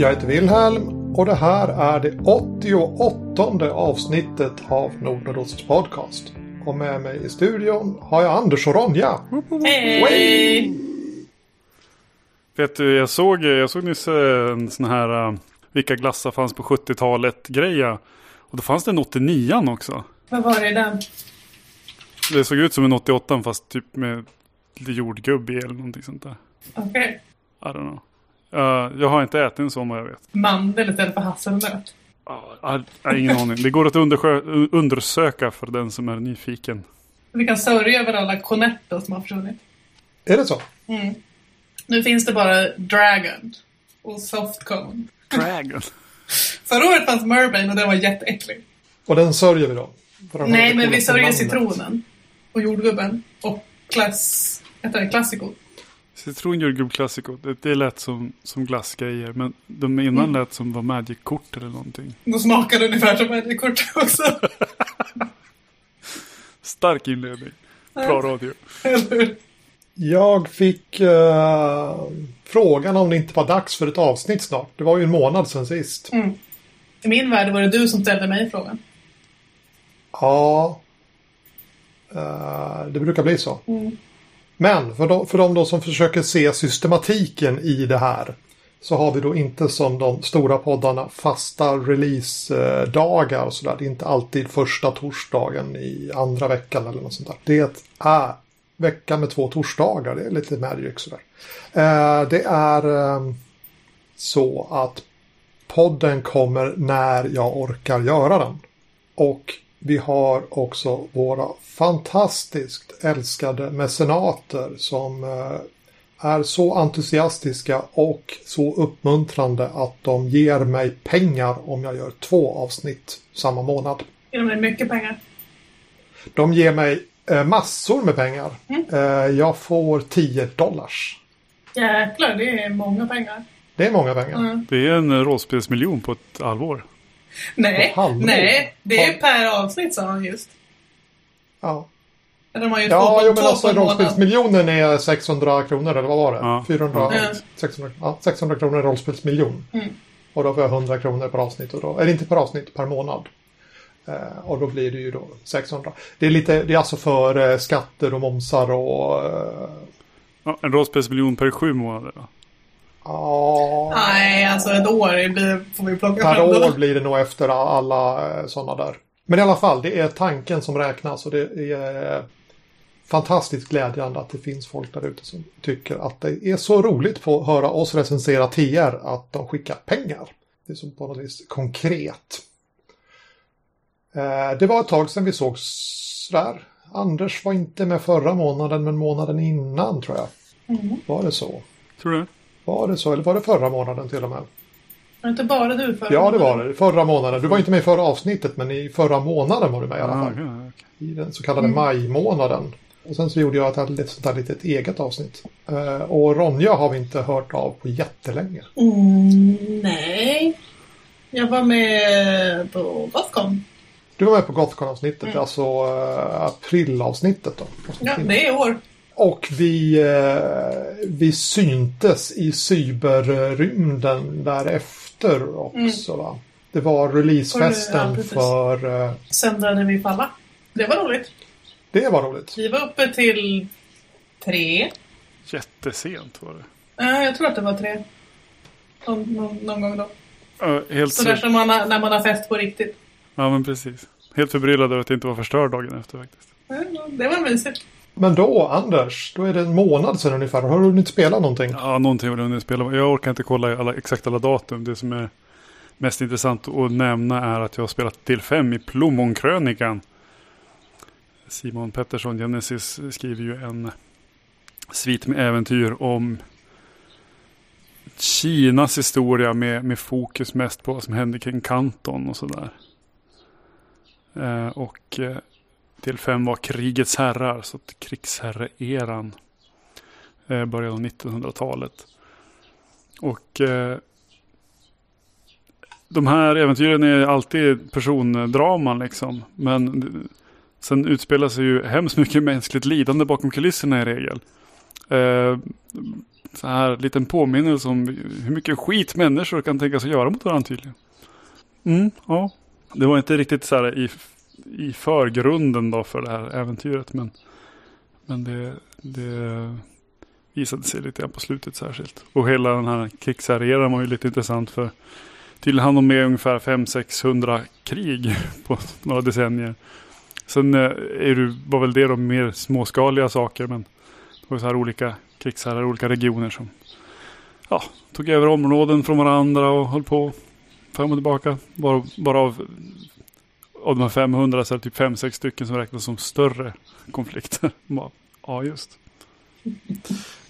Jag heter Wilhelm och det här är det 88 avsnittet av Nordnordosters podcast. Och med mig i studion har jag Anders och Ronja. Hej! Vet du, jag såg, jag såg nyss en sån här uh, vilka glassar fanns på 70-talet greja. Och då fanns det en 89 också. Vad var det den? Det såg ut som en 88 fast typ med lite jordgubb i eller någonting sånt där. Okej. I don't know. Uh, jag har inte ätit en sån vad jag vet. Mandel istället för hasselnöt. Uh, har ingen aning. Det går att undersö- undersöka för den som är nyfiken. Vi kan sörja över alla Cornetto som har försvunnit. Är det så? Mm. Nu finns det bara Dragon och Softcone. Dragon. Förra året fanns Merbane och den var jätteäcklig. Och den sörjer vi då? Nej, men vi sörjer citronen. Och jordgubben. Och klass... Heter det Classico? Citron, jordgubb. Det, det lät som, som glassgrejer. Men de innan Mm. lät som var Magic-kort eller någonting. De smakade ungefär som Magic-kort också. Stark inledning. Bra radio. Jag fick eh, frågan om det inte var dags för ett avsnitt snart. Det var ju en månad sedan sist. Mm. I min värld var det du som ställde mig frågan. Ja. Eh, det brukar bli så. Mm. Men för de, för de då som försöker se systematiken i det här. Så har vi då inte som de stora poddarna fasta releasedagar och sådär. Det är inte alltid första torsdagen i andra veckan eller något sånt där. Det är äh, vecka med två torsdagar. Det är lite magic sådär. Eh, det är ehm, så att podden kommer när jag orkar göra den. Och vi har också våra fantastiskt älskade mecenater som eh, är så entusiastiska och så uppmuntrande att de ger mig pengar om jag gör två avsnitt samma månad. Ger de dig mycket pengar? De ger mig eh, massor med pengar. Eh, jag får 10 dollars. Jäklar, det är många pengar. Det är många pengar. Mm. Det är en rollspelsmiljon på ett halvår. Nej, nej, det är per avsnitt sa han just. Ja, Eller de har ju ja jo, två men alltså rollspelsmiljonen är 600 kronor eller vad var det? Ja. 400, Ja. 600, ja, 600 kronor rollspelsmiljon. Mm. Och då får jag 100 kronor per avsnitt. Och då, eller inte per avsnitt, per månad. Eh, och då blir det ju då 600. Det är, lite, det är alltså för eh, skatter och momsar och... Eh, Ja, en rollspelsmiljon per sju månader. Då. Ja, Nej, alltså ett år det blir, får vi plocka per år då. blir det nog efter alla eh, sådana där. Men i alla fall, det är tanken som räknas och det är eh, fantastiskt glädjande att det finns folk där ute som tycker att det är så roligt att få höra oss recensera TR att de skickar pengar. Det är som på något vis konkret. Eh, Det var ett tag sedan vi sågs där. Anders var inte med förra månaden men månaden innan tror jag. Mm. Var det så? Tror du? Var det så? Eller var det förra månaden till och med? Var det inte bara du för Ja, det var det. Förra månaden. Du var inte med i förra avsnittet, men i förra månaden var du med i alla Ah, fall. okej, okej. I den så kallade majmånaden. Och sen så gjorde jag ett litet, sånt där litet eget avsnitt. Eh, och Ronja har vi inte hört av på jättelänge. Mm, nej. Jag var med på Gothcon. Du var med på Gothcon-avsnittet, Mm. alltså uh, aprilavsnittet då. Ja, det är i år. Och vi, eh, vi syntes i cyberrymden därefter också va? Det var Mm. Ja, releasefesten precis. för... eh, Sändrade vi falla. Det var roligt. det var roligt. Vi var uppe till tre. Jättesent var det. Ja, jag tror att det var tre. Någon, någon, någon gång då. Ja, helt Sådär så. som man har, när man har fest på riktigt. Ja, men precis. Helt förbryllad över att det inte var förstörd dagen efter faktiskt. Ja, Det var mysigt. Men då, Anders, då är det en månad sedan ungefär. Har du hunnit spela någonting? Ja, någonting har jag hunnit spela. Jag orkar inte kolla alla, exakt alla datum. Det som är mest intressant att nämna är att jag har spelat till fem i Plommonkrönikan. Simon Pettersson, Genesis, skriver ju en svit med äventyr om Kinas historia med, med fokus mest på vad som hände kring Kanton och sådär. Eh, och eh, del 5 var krigets herrar, så att krigsherre-eran eh, början av 1900-talet. Och eh, de här äventyren är alltid persondraman liksom. Men sen utspelar sig ju hemskt mycket mänskligt lidande bakom kulisserna i regel. Eh, så här liten påminnelse om hur mycket skit människor kan tänka sig göra mot varandra tydligen. Mm, ja. Det var inte riktigt så här i, i förgrunden då för det här äventyret. Men, men det, det visade sig lite grann på slutet särskilt. Och hela den här krigseran var ju lite intressant för tydligen hann de med ungefär 500-600 krig på några decennier. Sen eh, är det, var väl det de mer småskaliga saker men det var så här olika krigsherrar, olika regioner som ja, tog över områden från varandra och höll på fram och tillbaka. Bara, bara av, av de här 500 så är det typ 5-6 stycken som räknas som större konflikter. ja, just.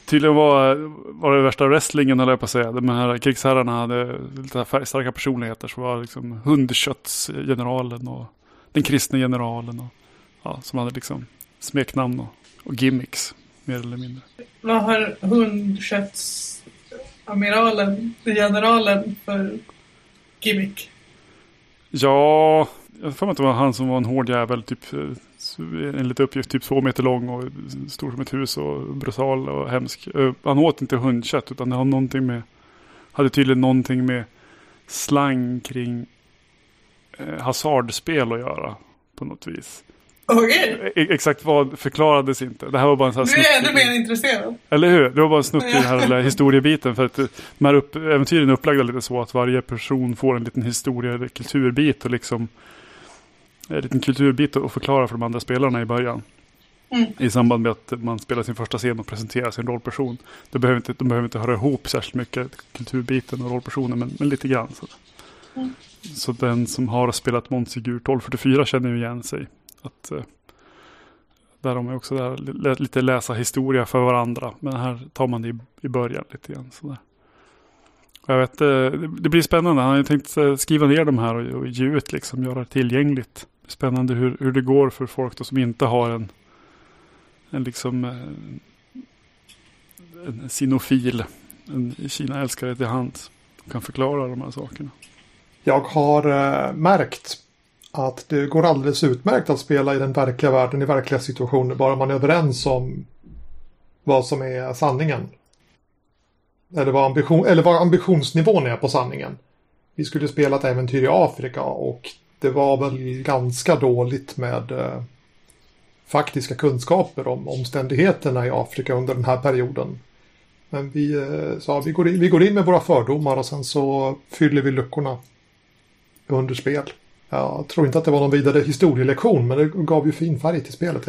Tydligen var, var det värsta wrestlingen höll jag på att säga. De här krigsherrarna hade lite färgstarka personligheter. Så var liksom hundköttsgeneralen och den kristne generalen. Och, ja, som hade liksom smeknamn och, och gimmicks mer eller mindre. Vad har hundköttsamiralen, generalen, för gimmick? Ja, jag får att det var han som var en hård jävel. Typ, eh, enligt uppgift typ två meter lång och stor som ett hus och brutal och hemsk. Eh, han åt inte hundkött utan det hade någonting med, hade tydligen någonting med slang kring eh, hasardspel att göra på något vis. Okej. Okay. Exakt vad förklarades inte. Det här var bara en sån här Nu är ännu mer intresserad. Eller hur? Det var bara en snutt i den här historiebiten. För att de här upp, äventyren är upplagda lite så att varje person får en liten historia eller kulturbit och liksom en liten kulturbit att förklara för de andra spelarna i början. Mm. I samband med att man spelar sin första scen och presenterar sin rollperson. De behöver inte, de behöver inte höra ihop särskilt mycket kulturbiten och rollpersonen, men, men lite grann. Så. Mm. så den som har spelat Montsegur 1244 känner ju igen sig. Att, eh, där de är också där, lite läsa historia för varandra. Men här tar man det i, i början lite grann. Sådär. Jag vet, eh, det blir spännande. Han har tänkt eh, skriva ner de här och, och ge ut, liksom, göra det tillgängligt. Spännande hur, hur det går för folk då som inte har en, en liksom eh, en sinofil, en Kina-älskare till hands. Kan förklara de här sakerna. Jag har eh, märkt att det går alldeles utmärkt att spela i den verkliga världen, i verkliga situationer, bara man är överens om vad som är sanningen. Eller vad, ambition, eller vad ambitionsnivån är på sanningen. Vi skulle spela ett äventyr i Afrika och det var väl ganska dåligt med eh, faktiska kunskaper om omständigheterna i Afrika under den här perioden. Men vi eh, sa vi går, in, vi går in med våra fördomar och sen så fyller vi luckorna under spel. Jag tror inte att det var någon vidare historielektion men det gav ju fin färg till spelet.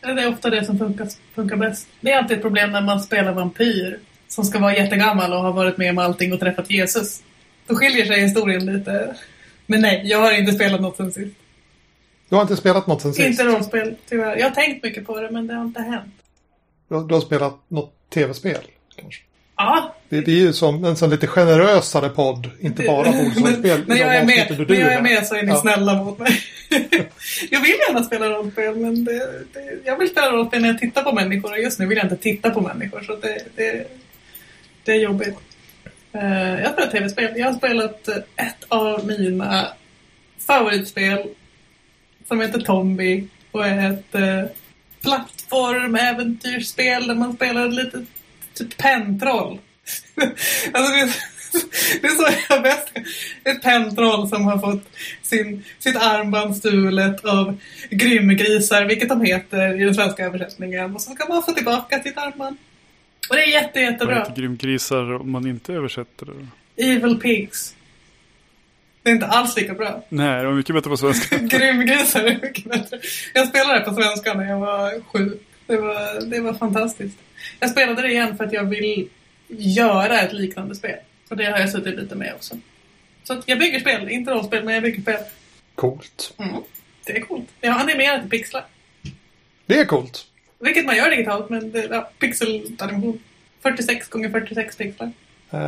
Ja, det är ofta det som funkar, funkar bäst. Det är alltid ett problem när man spelar vampyr som ska vara jättegammal och har varit med om allting och träffat Jesus. Då skiljer sig historien lite. Men nej, jag har inte spelat något sen sist. Du har inte spelat något sen sist? Inte rollspel, tyvärr. Jag har tänkt mycket på det men det har inte hänt. Du, du har spelat något tv-spel kanske? Ja. Det, det är ju som en sån lite generösare podd, inte bara rollspel. när jag är med, när jag är med så är ni ja. snälla mot mig. jag vill gärna spela rollspel men det, det, jag vill spela rollspel när jag tittar på människor och just nu vill jag inte titta på människor så det, det, det är jobbigt. Uh, jag har spelat tv-spel. Jag har spelat eh, ett av mina favoritspel som heter Tombi och är ett uh, plattform-äventyrsspel där man spelar lite typ pentroll. alltså det, det är så jag bäst. Ett pentroll som har fått sin, sitt armband stulet av grymgrisar, vilket de heter i den svenska översättningen. Och så kan man få tillbaka sitt armband. Och det är jätte, jättebra. Vad heter grymgrisar om man inte översätter det? Evil pigs. Det är inte alls lika bra. Nej, det var mycket bättre på svenska. grymgrisar är mycket bättre. Jag spelade det på svenska när jag var sju. Det var, det var fantastiskt. Jag spelade det igen för att jag vill göra ett liknande spel. Och det har jag suttit lite med också. Så jag bygger spel, inte rollspel, men jag bygger spel. Coolt. Mm, det är coolt. Jag har animerat pixlar. Det är coolt. Vilket man gör digitalt, men det, ja, pixelanimation. 46 gånger 46 pixlar. Uh,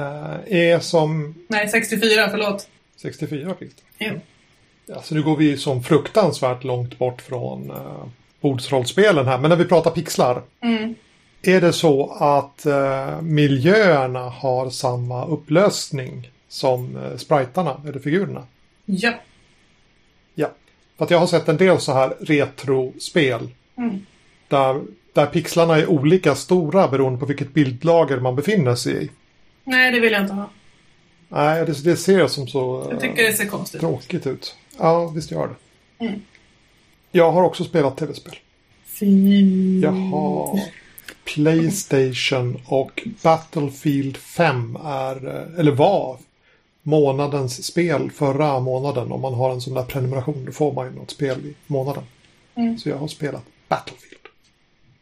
är som... Nej, 64, förlåt. 64 pixlar? Ja. Ja, så nu går vi som fruktansvärt långt bort från uh, bordsrollspelen här. Men när vi pratar pixlar. Mm. Är det så att uh, miljöerna har samma upplösning som uh, spritarna eller figurerna? Ja. Ja. För att jag har sett en del så här retrospel. Mm. Där där pixlarna är olika stora beroende på vilket bildlager man befinner sig i. Nej, det vill jag inte ha. Nej, det, det ser som så jag tycker det ser konstigt tråkigt ut. Ja, visst gör det. Mm. Jag har också spelat tv-spel. Fint. Jag har Playstation och Battlefield 5 är, eller var, månadens spel förra månaden. Om man har en sån där prenumeration då får man ju något spel i månaden. Mm. Så jag har spelat Battlefield.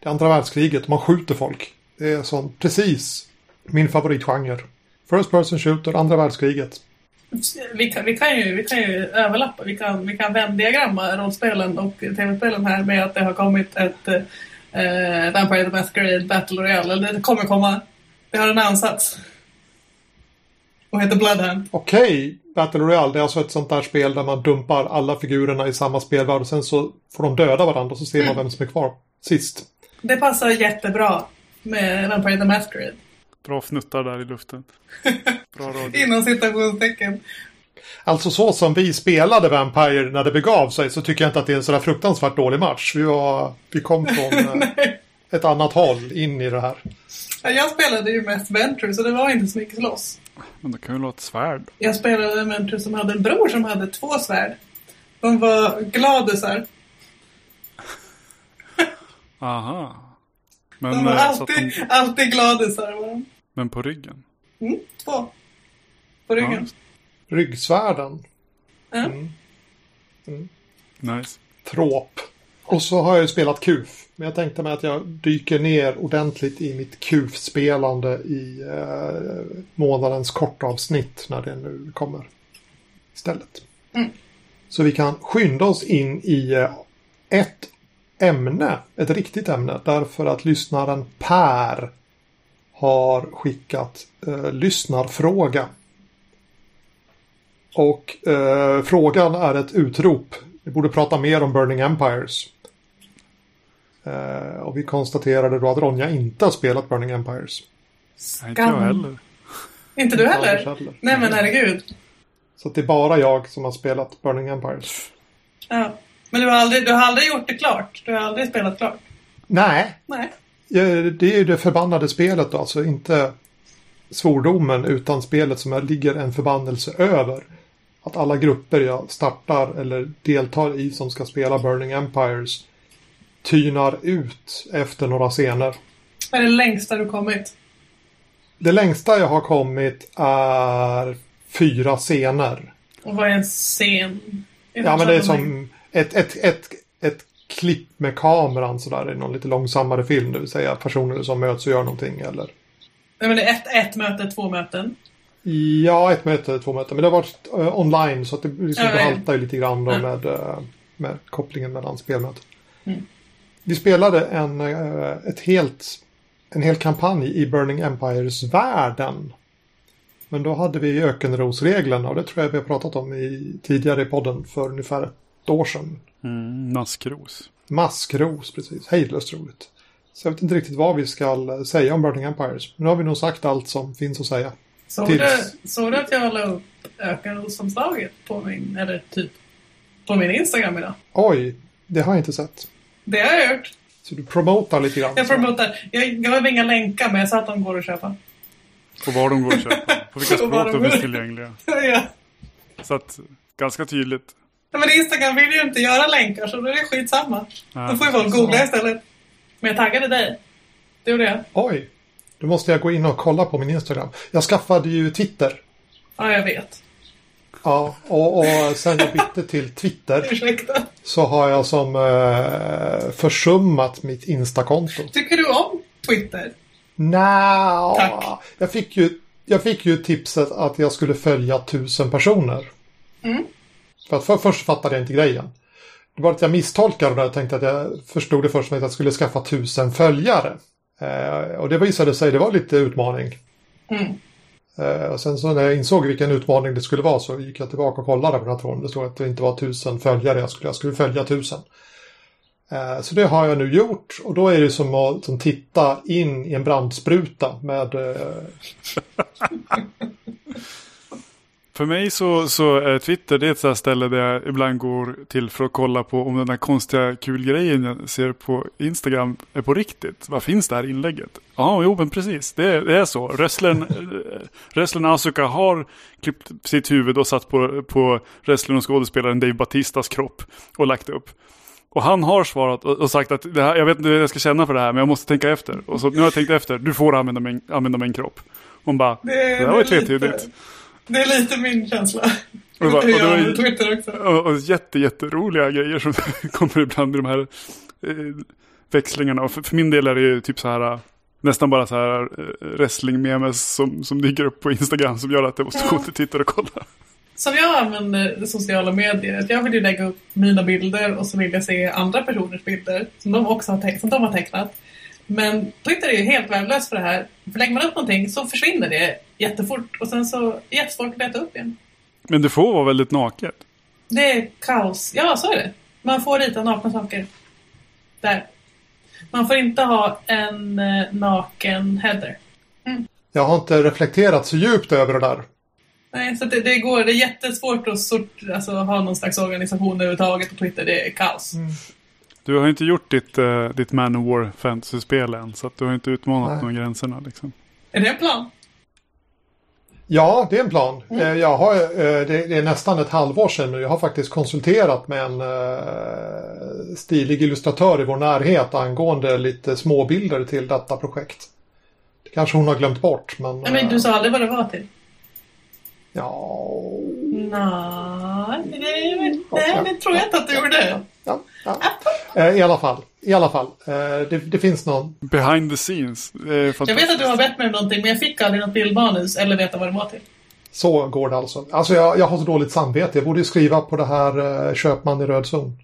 Det andra världskriget, man skjuter folk. Det är sån precis min favoritgenre. First person shooter, andra världskriget. Vi kan, vi kan, ju, vi kan ju överlappa, vi kan, vi kan vändiagramma rollspelen och tv-spelen här med att det har kommit ett eh, Vampire the Masquerade Battle Royale. Eller det kommer komma. Det har en ansats. Och heter Bloodhunt. Okej, okay. Battle Royale det är alltså ett sånt där spel där man dumpar alla figurerna i samma spelvärld och sen så får de döda varandra och så ser man mm. vem som är kvar sist. Det passar jättebra med Vampire the Masquerade. Bra fnuttar där i luften. Bra radio. Inom citationstecken. Alltså så som vi spelade Vampire när det begav sig så tycker jag inte att det är en sådär fruktansvärt dålig match. Vi, var, vi kom från eh, ett annat håll in i det här. Jag spelade ju mest Venture så det var inte så mycket slåss. Men det kan ju låta ett svärd. Jag spelade en Venture som hade en bror som hade två svärd. De var gladisar. Aha. Men, de var eh, alltid, de... alltid gladisar. Men på ryggen? Mm, två. På ryggen. Ja. Ryggsvärden. Mm. Mm. Nice. Tråp. Och så har jag ju spelat KUF. Men jag tänkte mig att jag dyker ner ordentligt i mitt KUF-spelande i eh, månadens kortavsnitt när det nu kommer istället. Mm. Så vi kan skynda oss in i eh, ett ämne, ett riktigt ämne, därför att lyssnaren Per har skickat eh, lyssnarfråga. Och eh, frågan är ett utrop. Vi borde prata mer om Burning Empires. Eh, och vi konstaterade då att Ronja inte har spelat Burning Empires. Skam. Inte jag heller. Inte du heller? heller? Nej men herregud. Så det är bara jag som har spelat Burning Empires. Ja. Men du har, aldrig, du har aldrig gjort det klart? Du har aldrig spelat klart? Nej. Nej. Det är ju det förbannade spelet då, alltså inte svordomen utan spelet som ligger en förbannelse över. Att alla grupper jag startar eller deltar i som ska spela Burning Empires tynar ut efter några scener. Vad är det längsta du kommit? Det längsta jag har kommit är fyra scener. Och vad är en scen? ja, men det är som ett, ett, ett, ett klipp med kameran sådär i någon lite långsammare film. Det vill säga personer som möts och gör någonting eller... Nej, men det är ett, ett möte, två möten? Ja, ett möte, två möten. Men det har varit uh, online så att det liksom ja, haltar ju lite grann då med, uh, med kopplingen mellan spelmöten. Mm. Vi spelade en, uh, ett helt, en hel kampanj i Burning Empires-världen. Men då hade vi ökenrosreglerna och det tror jag vi har pratat om i, tidigare i podden för ungefär år sedan. Mm, maskros. Maskros, precis. Hejdlöst roligt. Så jag vet inte riktigt vad vi ska säga om Burning Empires. Men nu har vi nog sagt allt som finns att säga. Såg, Tills... du, såg du att jag la upp ökenrosomslaget på min, eller typ, på min Instagram idag? Oj, det har jag inte sett. Det har jag gjort. Så du promotar lite grann? Jag promotar. Jag gav inga länkar men jag sa att de går att köpa. På var de går att köpa? På vilka språk de finns tillgängliga? ja. Så att, ganska tydligt. Nej, men Instagram vill ju inte göra länkar så då är det skitsamma. Ja, då får ju folk googla istället. Men jag taggade dig. Det gjorde jag. Oj. Då måste jag gå in och kolla på min Instagram. Jag skaffade ju Twitter. Ja, jag vet. Ja, och, och sen jag bytte till Twitter Ursäkta. så har jag som eh, försummat mitt Instakonto. Tycker du om Twitter? Nej, Tack. Jag fick, ju, jag fick ju tipset att jag skulle följa tusen personer. Mm. För att för, först fattade jag inte grejen. Det var att jag misstolkade det och tänkte att jag förstod det först som att jag skulle skaffa tusen följare. Eh, och det visade sig, det var lite utmaning. Mm. Eh, och sen så när jag insåg vilken utmaning det skulle vara så gick jag tillbaka och kollade på den här tråden. Det stod att det inte var tusen följare jag skulle, jag skulle följa tusen. Eh, så det har jag nu gjort och då är det som att som titta in i en brandspruta med... Eh... För mig så, så är Twitter det är ett ställe där jag ibland går till för att kolla på om den där konstiga kul grejen jag ser på Instagram är på riktigt. Vad finns det här inlägget? Ja, jo men precis. Det, det är så. Wrestlern, wrestlern Asuka har klippt sitt huvud och satt på, på wrestlern och skådespelaren Dave Batistas kropp och lagt upp. Och han har svarat och, sagt att det här, jag vet inte hur jag ska känna för det här men jag måste tänka efter. Och så nu har jag tänkt efter, du får använda min, använda min kropp. Hon bara, det, det där var ju tvetydigt. Det är lite min känsla. Och, bara, och, det var, Twitter också. Och, och jätte, jätteroliga grejer som kommer ibland i de här eh, växlingarna. Och för, för, min del är det ju typ så här nästan bara så här eh, wrestling-memes som, som dyker upp på Instagram som gör att jag måste ja. gå till Twitter och kolla. Som jag använder sociala medier, jag vill ju lägga upp mina bilder och så vill jag se andra personers bilder som de också har, som de har tecknat. Men Twitter är ju helt värdelös för det här. För lägger man upp någonting så försvinner det jättefort och sen så är jättesvårt att leta upp igen. Men det får vara väldigt naket. Det är kaos. Ja, så är det. Man får rita nakna saker. Där. Man får inte ha en eh, naken header. Mm. Jag har inte reflekterat så djupt över det där. Nej, så det, det går. Det är jättesvårt att sort, alltså, ha någon slags organisation överhuvudtaget på Twitter. Det är kaos. Mm. Du har inte gjort ditt, uh, ditt Man of War fantasy-spel än. Så att du har inte utmanat de gränserna. Liksom. Är det en plan? Ja, det är en plan. Mm. Eh, jag har, eh, det är nästan ett halvår sedan nu. Jag har faktiskt konsulterat med en stilig illustratör i vår närhet angående lite småbilder till detta projekt. Det kanske hon har glömt bort. Men, men du sa aldrig vad det var till? Ja... Nej, det, nej, det tror jag inte att du gjorde. Ja, ja. Eh, I alla fall. I alla fall. Eh, det, det, finns någon... Behind the scenes. Jag vet att du har bett mig om någonting men jag fick aldrig något bildmanus eller veta vad det var till. Så går det alltså. Alltså jag, jag har så dåligt samvete. Jag borde ju skriva på det här eh, Köpman i röd zon.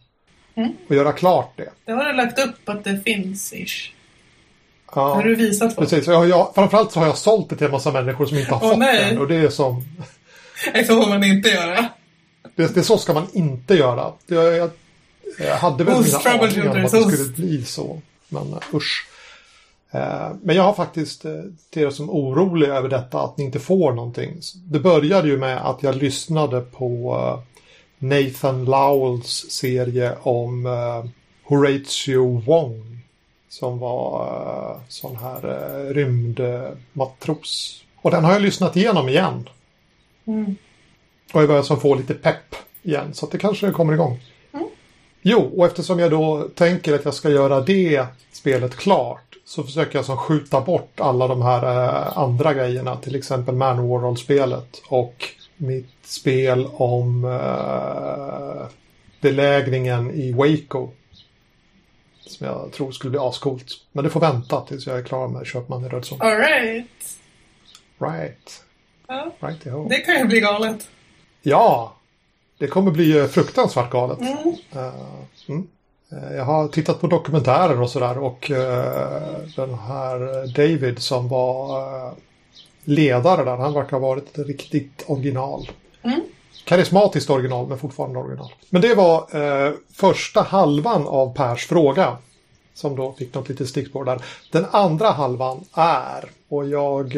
Mm. Och göra klart det. Det har du lagt upp att det finns ish. Ja, det har du visat på. Precis. Jag, jag, framförallt så har jag sålt det till en massa människor som inte har oh, fått nej. den. Och det är som... Det så får man inte göra. Det, det så ska man inte göra. Jag, jag, jag hade väl mina aningar om att det skulle bli så. Men uh, usch. Uh, men jag har faktiskt till er som oroliga över detta att ni inte får någonting. Det började ju med att jag lyssnade på Nathan Lowells serie om Horatio Wong. Som var sån här rymdmatros. Och den har jag lyssnat igenom igen. Mm. Och jag börjar som få lite pepp igen så att det kanske kommer igång. Jo, och eftersom jag då tänker att jag ska göra det spelet klart så försöker jag som skjuta bort alla de här eh, andra grejerna. Till exempel Manowar-rollspelet och mitt spel om eh, belägringen i Waco. Som jag tror skulle bli ascoolt. Men det får vänta tills jag är klar med Köpman i Rödsson. Alright. Right. Ja. Right det kan ju bli galet. Ja, det kommer bli eh, fruktansvärt galet. Mm. Uh, mm. Jag har tittat på dokumentärer och sådär och den här David som var ledare där, han verkar ha varit ett riktigt original. Mm. Karismatiskt original men fortfarande original. Men det var första halvan av Pers fråga. Som då fick något litet stickspår där. Den andra halvan är, och jag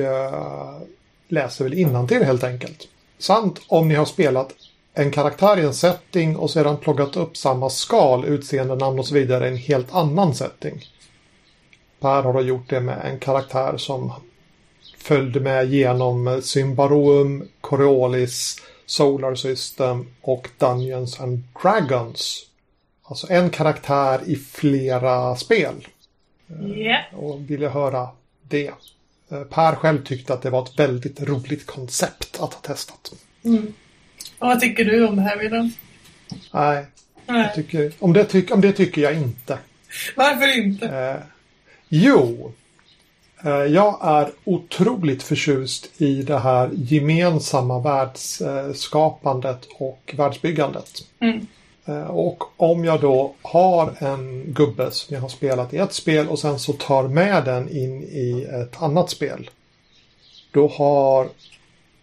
läser väl innantill helt enkelt. Sant om ni har spelat en karaktär i en setting och sedan plockat upp samma skal, utseende, namn och så vidare i en helt annan setting. Per har då gjort det med en karaktär som följde med genom Symbaroum, Coriolis, Solar System och Dungeons and Dragons. Alltså en karaktär i flera spel. Yeah. Och vill jag höra det. Eh, per själv tyckte att det var ett väldigt roligt koncept att ha testat. Mm. Och vad tycker du om det här Wilhelm? Nej, Nej. Tycker, om, det tyck, om det tycker jag inte. Varför inte? Eh, jo, eh, jag är otroligt förtjust i det här gemensamma världsskapandet och världsbyggandet. Mm. Eh, och om jag då har en gubbe som jag har spelat i ett spel och sen så tar med den in i ett annat spel. Då har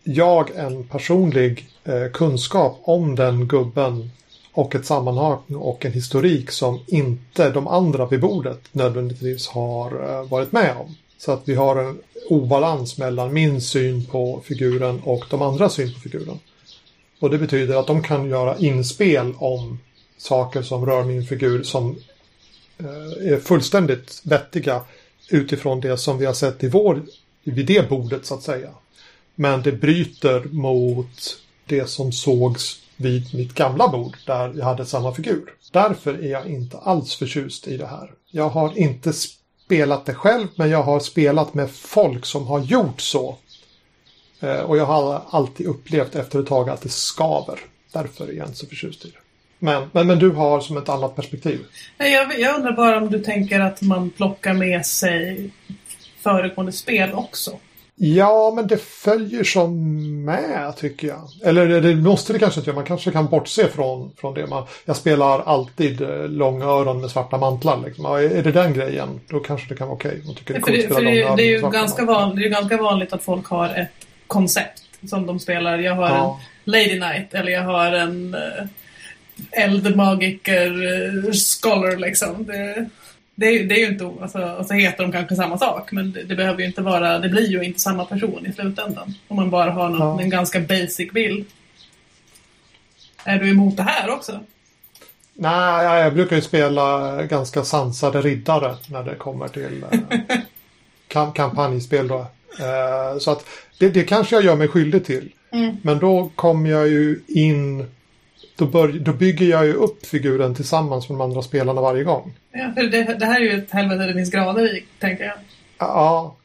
jag en personlig eh, kunskap om den gubben och ett sammanhang och en historik som inte de andra vid bordet nödvändigtvis har eh, varit med om. Så att vi har en obalans mellan min syn på figuren och de andra syn på figuren. Och det betyder att de kan göra inspel om saker som rör min figur som eh, är fullständigt vettiga utifrån det som vi har sett i vår, vid det bordet så att säga. Men det bryter mot det som sågs vid mitt gamla bord där jag hade samma figur. Därför är jag inte alls förtjust i det här. Jag har inte spelat det själv men jag har spelat med folk som har gjort så. Eh, och jag har alltid upplevt efter ett tag att det skaver. Därför är jag inte så förtjust i det. Men, men, men du har som ett annat perspektiv. Jag, jag undrar bara om du tänker att man plockar med sig föregående spel också. Ja, men det följer som med tycker jag. Eller det måste det kanske inte göra. Man kanske kan bortse från, från det. Man, jag spelar alltid eh, långöron med svarta mantlar. Liksom. är det den grejen, då kanske det kan vara okej. Okay. det, för det, det, det är ju ganska, van, det är ganska vanligt att folk har ett koncept som de spelar. Jag har ja. en Lady Knight eller jag har en uh, eldmagiker uh, scholar liksom. Det, det, det, är ju inte, alltså, alltså heter de kanske samma sak men det, det, behöver ju inte vara, det blir ju inte samma person i slutändan. Om man bara har någon, ja. en ganska basic bild. Är du emot det här också? Nej, jag brukar ju spela ganska sansade riddare när det kommer till eh, kam kampanjspel då. Eh, så att det, det kanske jag gör mig skyldig till. Mm. Men då kommer jag ju in då, bör, då bygger jag ju upp figuren tillsammans med de andra spelarna varje gång. Ja, för det, det här är ju ett helvete det finns grader i, tänker jag. Ja,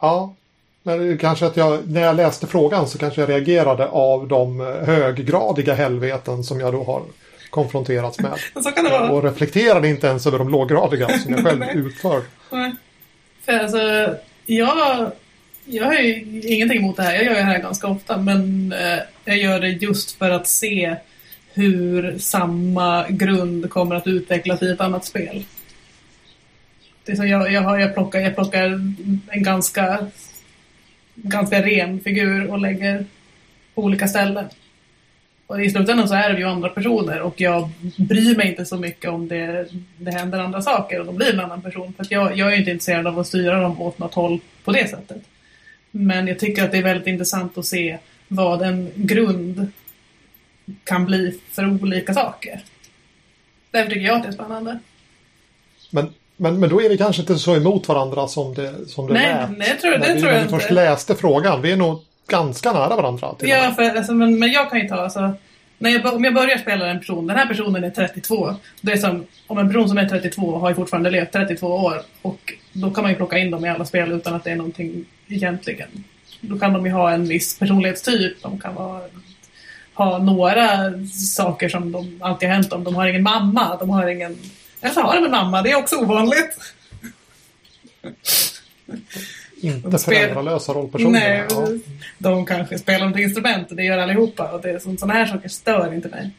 ja. Men kanske att jag, när jag läste frågan så kanske jag reagerade av de höggradiga helveten som jag då har konfronterats med. så kan det vara. Och reflekterade inte ens över de låggradiga som jag själv utför. Nej. För alltså, jag, jag har ju ingenting emot det här. Jag gör det här ganska ofta. Men eh, jag gör det just för att se hur samma grund kommer att utvecklas i ett annat spel. Det är så jag, jag, jag, plockar, jag plockar en ganska, ganska ren figur och lägger på olika ställen. Och i slutändan så är det ju andra personer och jag bryr mig inte så mycket om det, det händer andra saker och de blir en annan person. För jag, jag är inte intresserad av att styra dem åt något håll på det sättet. Men jag tycker att det är väldigt intressant att se vad en grund kan bli för olika saker. Därför tycker jag att det är spännande. Men, men, men då är vi kanske inte så emot varandra som det, som det nej, lät. Nej, tror, det vi, tror jag inte. När vi först läste frågan. Vi är nog ganska nära varandra. ja, för, alltså, men, men jag kan ju ta alltså, när jag, om jag börjar spela en person, den här personen är 32. Det är som om en person som är 32 har ju fortfarande levt 32 år och då kan man ju plocka in dem i alla spel utan att det är någonting egentligen. Då kan de ju ha en viss personlighetstyp, de kan vara ha några saker som de alltid har hänt om. De har ingen mamma, de har ingen... Eller så har de en mamma, det är också ovanligt. Inte föräldralösa rollpersoner. Nej, ja. de kanske spelar något instrument och det gör allihopa. Och det är sådana här saker stör inte mig.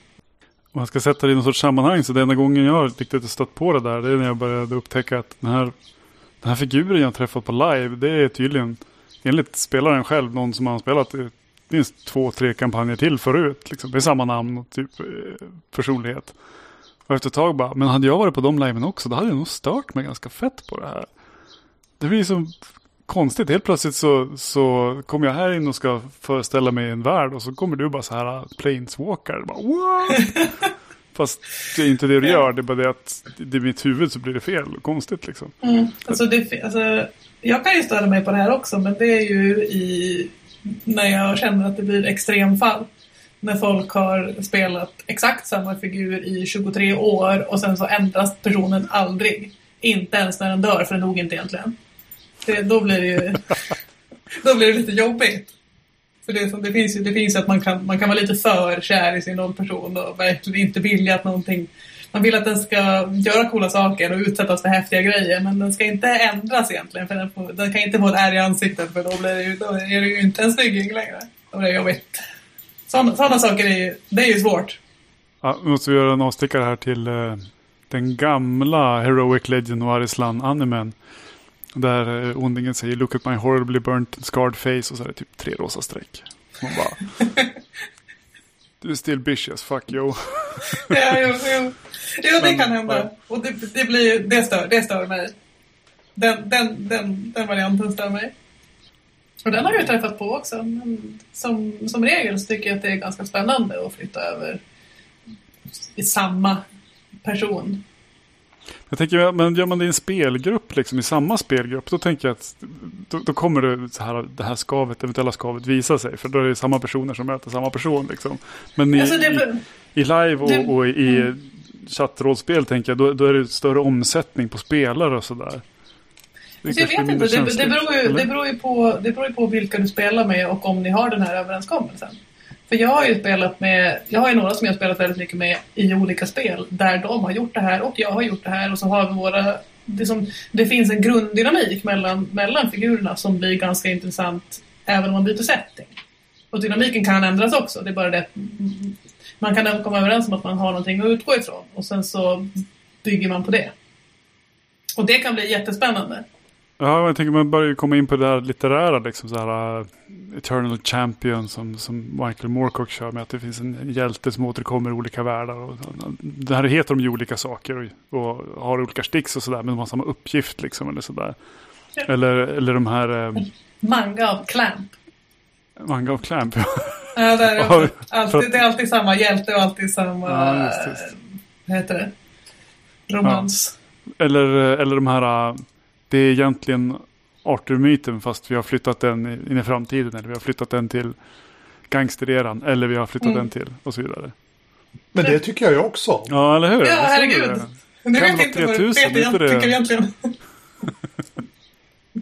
Om jag ska sätta det i någon sorts sammanhang så det enda gången jag riktigt stött på det där det är när jag började upptäcka att den här, den här figuren jag träffat på live det är tydligen enligt spelaren själv någon som har spelat minst två, tre kampanjer till förut. Liksom. Det är samma namn och typ eh, personlighet. Och efter ett tag bara, men hade jag varit på de liven också, då hade jag nog stört mig ganska fett på det här. Det blir så konstigt. Helt plötsligt så, så kommer jag här in och ska föreställa mig en värld och så kommer du bara så här planeswalker. Bara, What? Fast det är inte det du gör, det är bara det att i mitt huvud så blir det fel. Konstigt liksom. Mm. Alltså, det, alltså, jag kan ju störa mig på det här också, men det är ju i när jag känner att det blir extremfall. När folk har spelat exakt samma figur i 23 år och sen så ändras personen aldrig. Inte ens när den dör, för den dog inte egentligen. Det, då blir det ju då blir det lite jobbigt. För det, det, finns ju det finns att man kan, man kan vara lite för kär i sin rollperson och verkligen inte vilja att någonting man vill att den ska göra coola saker och utsättas för häftiga grejer men den ska inte ändras egentligen för den, får, den kan inte få ett ärr i ansiktet för då, blir det ju, då är det ju inte en snygging längre. Då blir det jobbigt. Sådana, sådana saker är ju, det är ju svårt. Ja, nu måste vi göra en avstickare här till uh, den gamla Heroic Legend och Arislan-animen. Där uh, ondingen säger Look at my horribly burnt and scarred face och så är det typ tre rosa streck. Man bara... du är still bitch fuck yo. ja, jo, jo. Jo, det kan hända. Och det, det, blir, det, stör, det stör mig. Den, den, den, den varianten stör mig. Och den har jag träffat på också. Men som, som regel så tycker jag att det är ganska spännande att flytta över i samma person. Jag tänker, men gör man det i en spelgrupp, liksom, i samma spelgrupp, då tänker jag att då, då kommer det, så här, det här skavet, eventuella skavet visa sig. För då är det samma personer som möter samma person. Liksom. Men i, alltså det, i, i, live och, det, och i mm. Chattrådsspel tänker jag, då, då, är det större omsättning på spelare och sådär. jag vet inte, det, det, beror ju, det, beror ju på, det beror ju på vilka du spelar med och om ni har den här överenskommelsen. För jag har ju spelat med, jag har ju några som jag har spelat väldigt mycket med i olika spel där de har gjort det här och jag har gjort det här och så har vi våra det, som, det finns en grunddynamik mellan, mellan figurerna som blir ganska intressant även om man byter setting. Och dynamiken kan ändras också, det är bara det man kan komma överens om att man har någonting att utgå ifrån och sen så bygger man på det. Och det kan bli jättespännande. Ja, jag tänker man börjar komma in på det där litterära, liksom så här uh, Eternal Champion som, som Michael Moorcock kör med. Att det finns en hjälte som återkommer i olika världar. Och, det här heter de ju olika saker och, och har olika sticks och sådär, men de har samma uppgift liksom eller sådär. Ja. Eller, eller de här... Um, Manga av Clamp. Manga av Clamp, ja. ja det, är alltid, det är alltid samma hjälte och alltid samma... Ja, just, just. Vad heter det? Romans. Ja. Eller, eller de här det är egentligen Arthur-myten fast vi har flyttat den in i framtiden. Eller vi har flyttat den till gangstereran. Eller vi har flyttat mm. den till och så vidare. Men det tycker jag ju också. Ja, eller hur? Ja, herregud. Nu vet jag inte vad du tycker egentligen.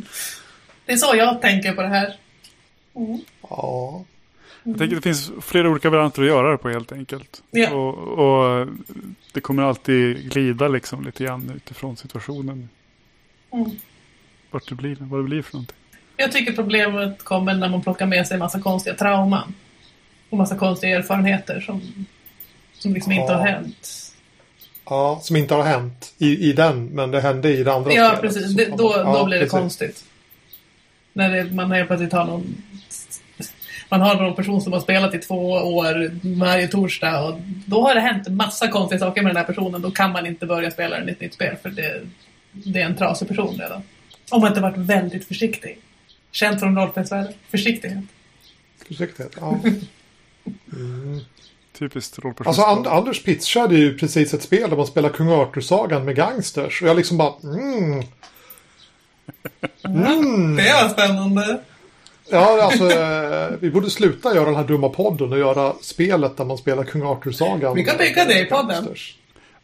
det är så jag tänker på det här. Mm. Ja. Jag tänker att det finns flera olika varianter att göra det på helt enkelt. Ja. Och, och, det kommer alltid glida liksom lite grann utifrån situationen. Mm. Vart det blir, vad det blir för någonting. Jag tycker problemet kommer när man plockar med sig en massa konstiga trauman. Och massa konstiga erfarenheter som, som liksom ja. inte har hänt. Ja, som inte har hänt i, i den, men det hände i det andra Ja, spelet. precis. Det, då, ja, då blir det precis. konstigt. När det, man helt plötsligt har någon man har någon person som har spelat i två år varje torsdag och då har det hänt en massa konstiga saker med den här personen. Då kan man inte börja spela ett nytt spel för det, det är en trasig person redan. Om man inte varit väldigt försiktig. Känt från rollspelsvärlden. Försiktighet. Försiktighet, ja. Mm. Typiskt rollpersonspel. Alltså And Anders pitchade ju precis ett spel där man spelar Kung Arthur-sagan med gangsters. Och jag liksom bara... Mm. Mm. Det var spännande. Ja, alltså eh, vi borde sluta göra den här dumma podden och göra spelet där man spelar Kung Arthur-sagan. Vi kan bygga det i podden.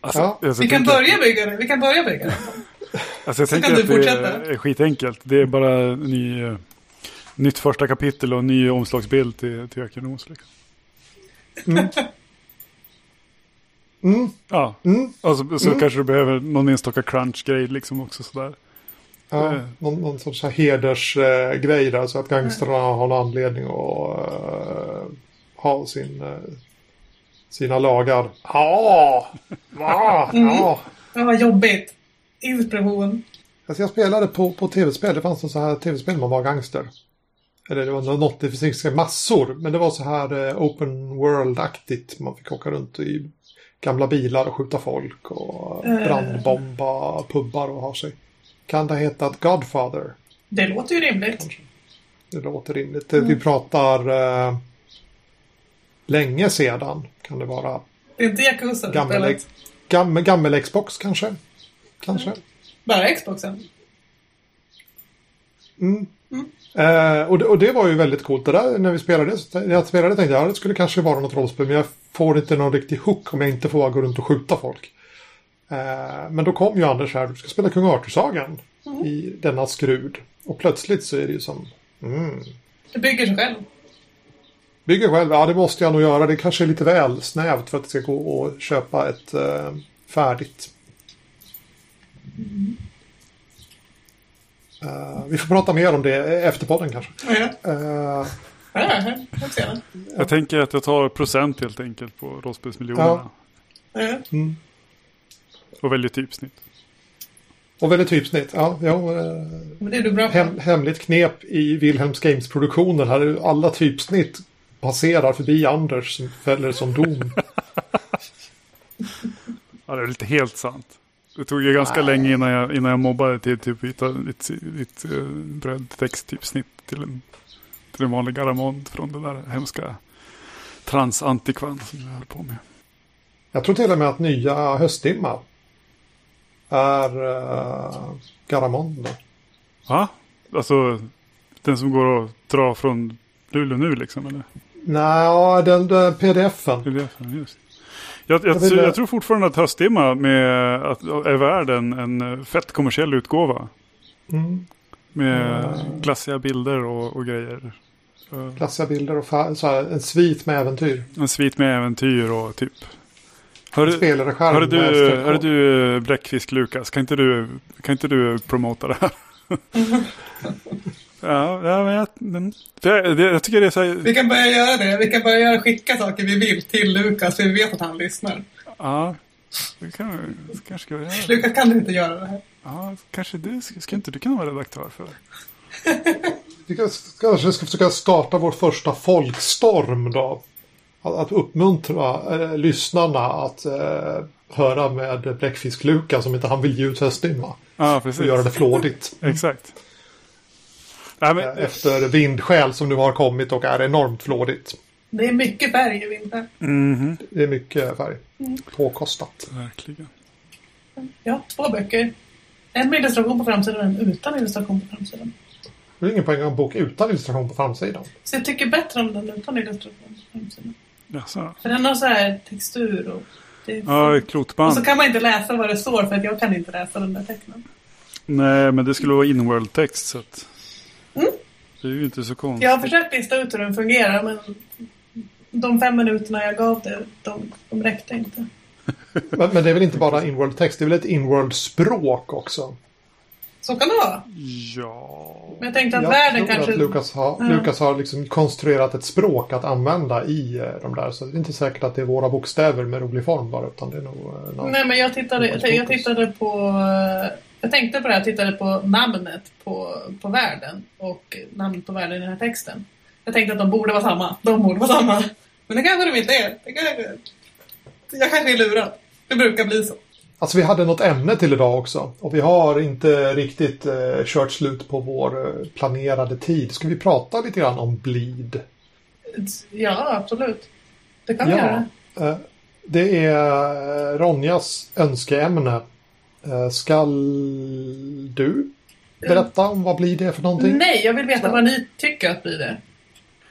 Alltså, ja. Vi kan börja bygga det. Vi kan börja bygga det. Alltså jag tänker att det är skitenkelt. Det är bara ny, nytt första kapitel och ny omslagsbild till, till Ökenros. Liksom. Mm. Mm. Ja, mm. och så, så mm. kanske du behöver någon enstaka crunch-grej liksom också sådär. Ja, äh. någon, någon sorts hedersgrej uh, där så att gangsterna har någon anledning att uh, ha sin, uh, sina lagar. Ja, ja, ja. Det var jobbigt inspiration? Alltså jag spelade på, på tv-spel. Det fanns en så här tv-spel man var gangster. Eller det var något, det finns massor. Men det var så här eh, open world-aktigt. Man fick åka runt i gamla bilar och skjuta folk. Och uh. brandbomba pubbar och ha sig. Kan det heta Godfather? Det låter ju rimligt. Det låter rimligt. Mm. Vi pratar eh, länge sedan. Kan det vara. Det är inte Yakuza gammel, gammel, gammel Xbox kanske. Kanske. Bara Xboxen? Mm. Mm. Eh, och, det, och, det, var ju väldigt coolt. Det där, när vi spelade, när jag spelade tänkte jag att det skulle kanske vara något rollspel. Men jag får inte någon riktig hook om jag inte får gå runt och skjuta folk. Eh, men då kom ju Anders här, du ska spela Kung Arthur-sagan mm. i denna skrud. Och plötsligt så är det ju som... Mm. Du bygger sig själv. Bygger själv? Ja, det måste jag nog göra. Det kanske är lite väl snävt för att det ska gå att köpa ett eh, färdigt Uh, vi får prata mer om det efter podden kanske. Uh, ja, jag, jag tänker att jag tar procent helt enkelt på rollspelsmiljonerna. Ja. Mm. Och väljer typsnitt. Och väldigt typsnitt, ja. ja Men det är du bra hem, hemligt knep i Wilhelms Games-produktionen. Här alla typsnitt passerar förbi Anders som fäller som dom. ja, det är lite helt sant. Det tog ju ganska Nej. länge innan jag, innan jag mobbade till typ hitta ett, ett, ett brödtexttypsnitt till en till en vanlig Garamond från den där hemska transantikvan som jag höll på med. Jag tror till och med att nya Höstdimma är uh, Garamond. Va? Alltså den som går att dra från Luleå nu liksom? Eller? Nej, den, den pdf-en. pdf-en just. Jag, jag, jag, jag, tror fortfarande att Höstdimma med att, är värd en, en fett kommersiell utgåva. Mm. Med mm. glassiga bilder och, och grejer. Glassiga bilder och så här, en svit med äventyr. En svit med äventyr och typ. Hörru, hörru du, hörru du Bläckfisk Lukas, kan inte du, kan inte du promota det här? ja, ja, men jag, men, jag, jag, tycker det är så här... Vi kan börja göra det. Vi kan börja göra, skicka saker vi vill till Lukas, för vi vet att han lyssnar. Ja, det kan kanske ska göra. Lukas, kan du inte göra det här? Ja, kanske du. Ska inte du kunna vara redaktör för? Vi kanske ska försöka starta vår första folkstorm då. Att, att uppmuntra äh, lyssnarna att äh, höra med Bläckfisk-Luka som inte han vill ge ut höstdimma. Ja, precis. Och göra det flådigt. Exakt. Ja, men... Efter vindskäl som nu har kommit och är enormt flådigt. Det är mycket färg i vinter. Mm -hmm. Det är mycket färg. Mm. Påkostat. Verkligen. Har två böcker. En med illustration på framsidan och en utan illustration på framsidan. Det är ingen poäng att ha en bok utan illustration på framsidan. Så jag tycker bättre om den utan illustration på framsidan. Jaså? För den har så här textur och... Ja, klotband. Och så kan man inte läsa vad det står för att jag kan inte läsa den där tecknen. Nej, men det skulle vara in-world-text så att... Mm. Det är ju inte så konstigt. Jag har försökt lista ut hur den fungerar men de fem minuterna jag gav det, de, de räckte inte. men, men, det är väl inte bara in-world text, det är väl ett in-world språk också? Så kan det vara. Ja. Men jag tänkte att jag världen tror kanske... att Lukas har, ja. Lucas har liksom konstruerat ett språk att använda i eh, de där. Så det är inte säkert att det är våra bokstäver med rolig form bara. Utan det är nog... Eh, Nej, men jag tittade, jag, jag tittade på... Eh, jag tänkte på det här, jag tittade på namnet på, på världen. Och namnet på världen i den här texten. Jag tänkte att de borde vara samma. De borde vara samma. Men det kanske de inte är. Det kanske, jag kanske är lurad. Det brukar bli så. Alltså vi hade något ämne till idag också. Och vi har inte riktigt eh, kört slut på vår eh, planerade tid. Ska vi prata lite grann om Bleed? Ja, absolut. Det kan vi ja, göra. Eh, det är Ronjas önskeämne. Eh, skall du berätta om vad Bleed är för någonting? Nej, jag vill veta Så. vad ni tycker att Bleed är.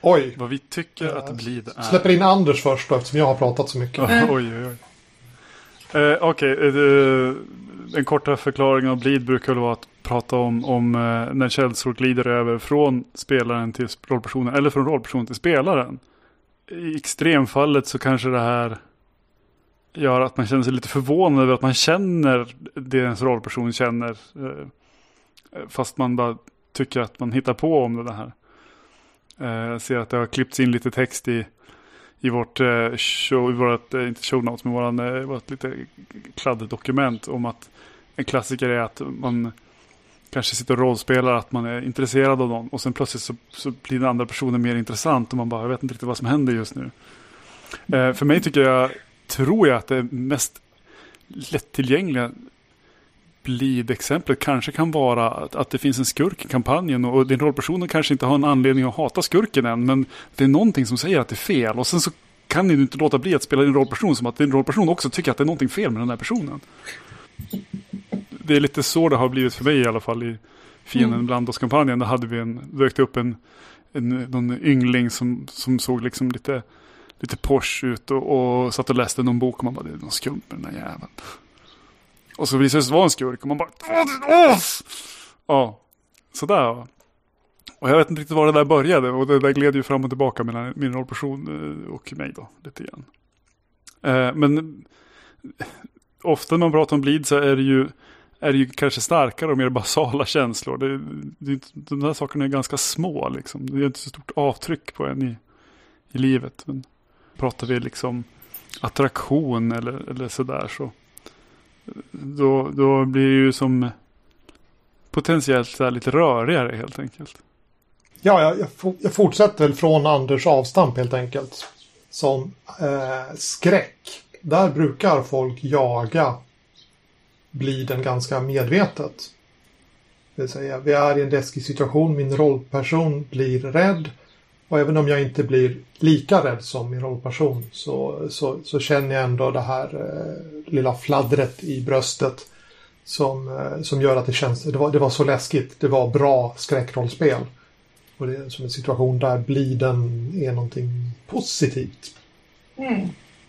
Oj. Vad vi tycker att Bleed är. Släpper in Anders först då, eftersom jag har pratat så mycket. oj, oj, oj. Eh, Okej, okay. eh, en korta förklaring av Bleed brukar väl vara att prata om, om eh, när källsord glider över från spelaren till rollpersonen eller från rollpersonen till spelaren. I extremfallet så kanske det här gör att man känner sig lite förvånad över att man känner det ens rollperson känner. Eh, fast man bara tycker att man hittar på om det här. Eh, jag ser att det har klippts in lite text i i vårt eh, show, i vårt, eh, inte show notes, men våran, eh, vårt lite kladdigt dokument om att en klassiker är att man kanske sitter och rollspelar att man är intresserad av någon och sen plötsligt så, så blir den andra personen mer intressant och man bara, jag vet inte riktigt vad som händer just nu. Eh, för mig tycker jag, tror jag att det mest lättillgängliga Bleed-exemplet kanske kan vara att, att, det finns en skurk i kampanjen och, och din rollperson kanske inte har en anledning att hata skurken än men det är någonting som säger att det är fel och sen så kan du inte låta bli att spela din rollperson som att din rollperson också tycker att det är någonting fel med den här personen. Det är lite så det har blivit för mig i alla fall i Fienden mm. bland oss-kampanjen. Där hade vi en, dök upp en, en någon yngling som, som såg liksom lite, lite Porsche ut och, och satt och läste någon bok och man bara, det är något skumt med den där jäveln. Och så visar det sig vara en skurk och man bara... Åh! Ja, sådär. Och jag vet inte riktigt var det där började och det där gled ju fram och tillbaka mellan min rollperson eh, och mig då, lite grann. Eh, men eh, ofta när man pratar om blid så är det ju, är det ju kanske starkare och mer basala känslor. Det, det, de där sakerna är ganska små liksom. Det är inte så stort avtryck på en i, i livet. Men pratar vi liksom attraktion eller, eller sådär så då, då blir det ju som potentiellt så lite rörigare helt enkelt. Ja, jag, jag, jag fortsätter väl från Anders avstamp helt enkelt. Som eh, skräck. Där brukar folk jaga blir den ganska medvetet. Det vill säga, vi är i en läskig situation, min rollperson blir rädd och även om jag inte blir lika rädd som min rollperson så, så, så känner jag ändå det här eh, lilla fladdret i bröstet som, eh, som gör att det känns, det var, det var så läskigt. Det var bra skräckrollspel. Och det är som en situation där bliden är någonting positivt. Mm.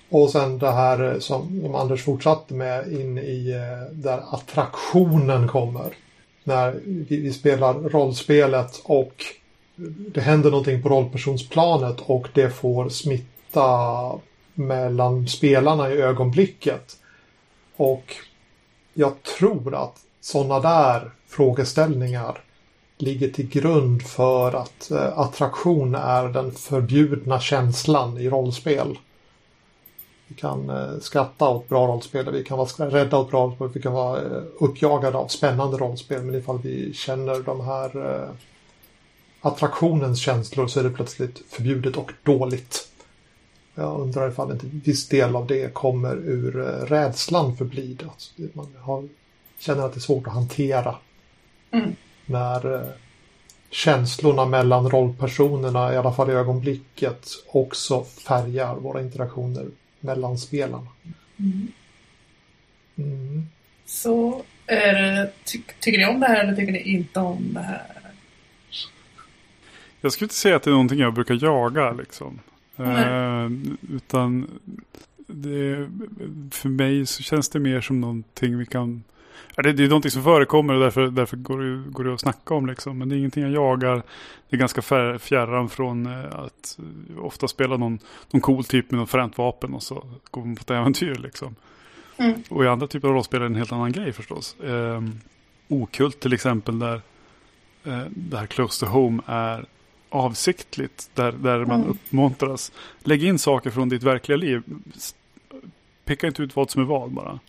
Och sen det här som, som Anders fortsatte med in i eh, där attraktionen kommer. När vi, vi spelar rollspelet och det händer någonting på rollpersonsplanet och det får smitta mellan spelarna i ögonblicket. Och jag tror att sådana där frågeställningar ligger till grund för att eh, attraktion är den förbjudna känslan i rollspel. Vi kan eh, skratta åt bra rollspel, vi kan vara rädda åt bra rollspel, vi kan vara eh, uppjagade av spännande rollspel. Men ifall vi känner de här eh, attraktionens känslor så är det plötsligt förbjudet och dåligt. Jag undrar ifall inte viss del av det kommer ur eh, rädslan för blid. Alltså, man har, känner att det är svårt att hantera. Mm. När eh, känslorna mellan rollpersonerna, i alla fall i ögonblicket, också färgar våra interaktioner mellan spelarna. Mm. Mm. Så är ty tycker ni om det här eller tycker ni inte om det här? Jag skulle inte säga att det är någonting jag brukar jaga liksom. Eh, utan det, för mig så känns det mer som någonting vi kan... Ja, det, det är någonting som förekommer och därför, därför går, det, går det att snacka om. Liksom. Men det är ingenting jag jagar. Det är ganska fjärran från eh, att ofta spela någon, någon cool typ med något fränt vapen och så går man på ett äventyr. Liksom. Mm. Och i andra typer av rollspel är det en helt annan grej förstås. Eh, okult till exempel där eh, där Close to Home är avsiktligt. Där, där man mm. uppmuntras. Lägg in saker från ditt verkliga liv. Peka inte ut vad som är vad bara.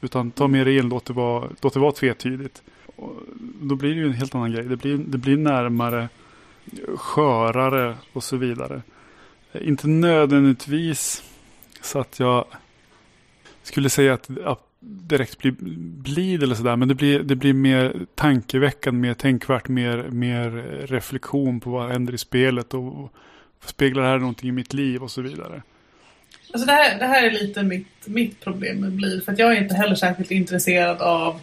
Utan ta med dig in, låt det vara, låt det vara tvetydigt. Och då blir det ju en helt annan grej. Det blir, det blir närmare, skörare och så vidare. Inte nödvändigtvis så att jag skulle säga att, att direkt blir blid eller sådär. Men det blir, det blir mer tankeväckande, mer tänkvärt, mer, mer reflektion på vad händer i spelet. Och speglar det här någonting i mitt liv och så vidare. Alltså det, här, det här är lite mitt, mitt problem med blid. För att jag är inte heller särskilt intresserad av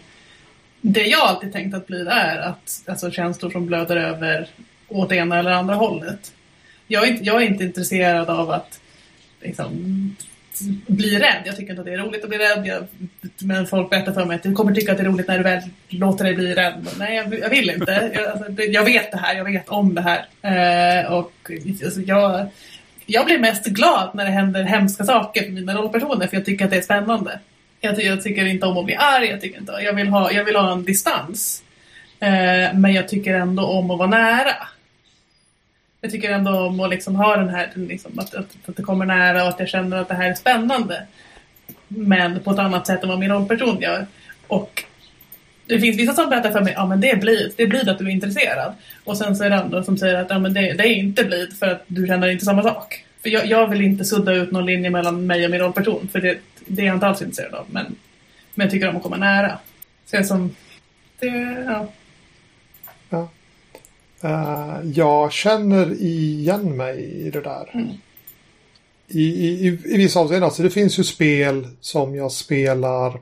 det jag alltid tänkt att blid är. Att, alltså känslor som blöder över åt ena eller andra hållet. Jag är inte, jag är inte intresserad av att liksom, bli rädd. Jag tycker inte att det är roligt att bli rädd. Jag, men folk berättar för mig att du kommer tycka att det är roligt när du väl låter dig bli rädd. Men nej, jag, jag, vill inte. Jag, alltså, jag, vet det här. Jag vet om det här. Eh, och alltså, jag, jag blir mest glad när det händer hemska saker för mina rollpersoner. För jag tycker att det är spännande. Jag, jag tycker inte om att bli arg. Jag, tycker inte, jag, vill, ha, jag vill ha en distans. Eh, men jag tycker ändå om att vara nära jag tycker ändå om att liksom ha den här, liksom, att, att, att det kommer nära och att jag känner att det här är spännande. Men på ett annat sätt än vad min rollperson gör. Och det finns vissa som berättar för mig, ja men det är blid, det är blid att du är intresserad. Och sen så är det andra som säger att ja, men det, det är inte blid för att du känner inte samma sak. För jag, jag, vill inte sudda ut någon linje mellan mig och min rollperson, för det, det är jag inte alls intresserad av. Men, men jag tycker om att komma nära. Så jag som, det, ja. Uh, jag känner igen mig i det där. Mm. I, i, I vissa avseenden. Alltså det finns ju spel som jag spelar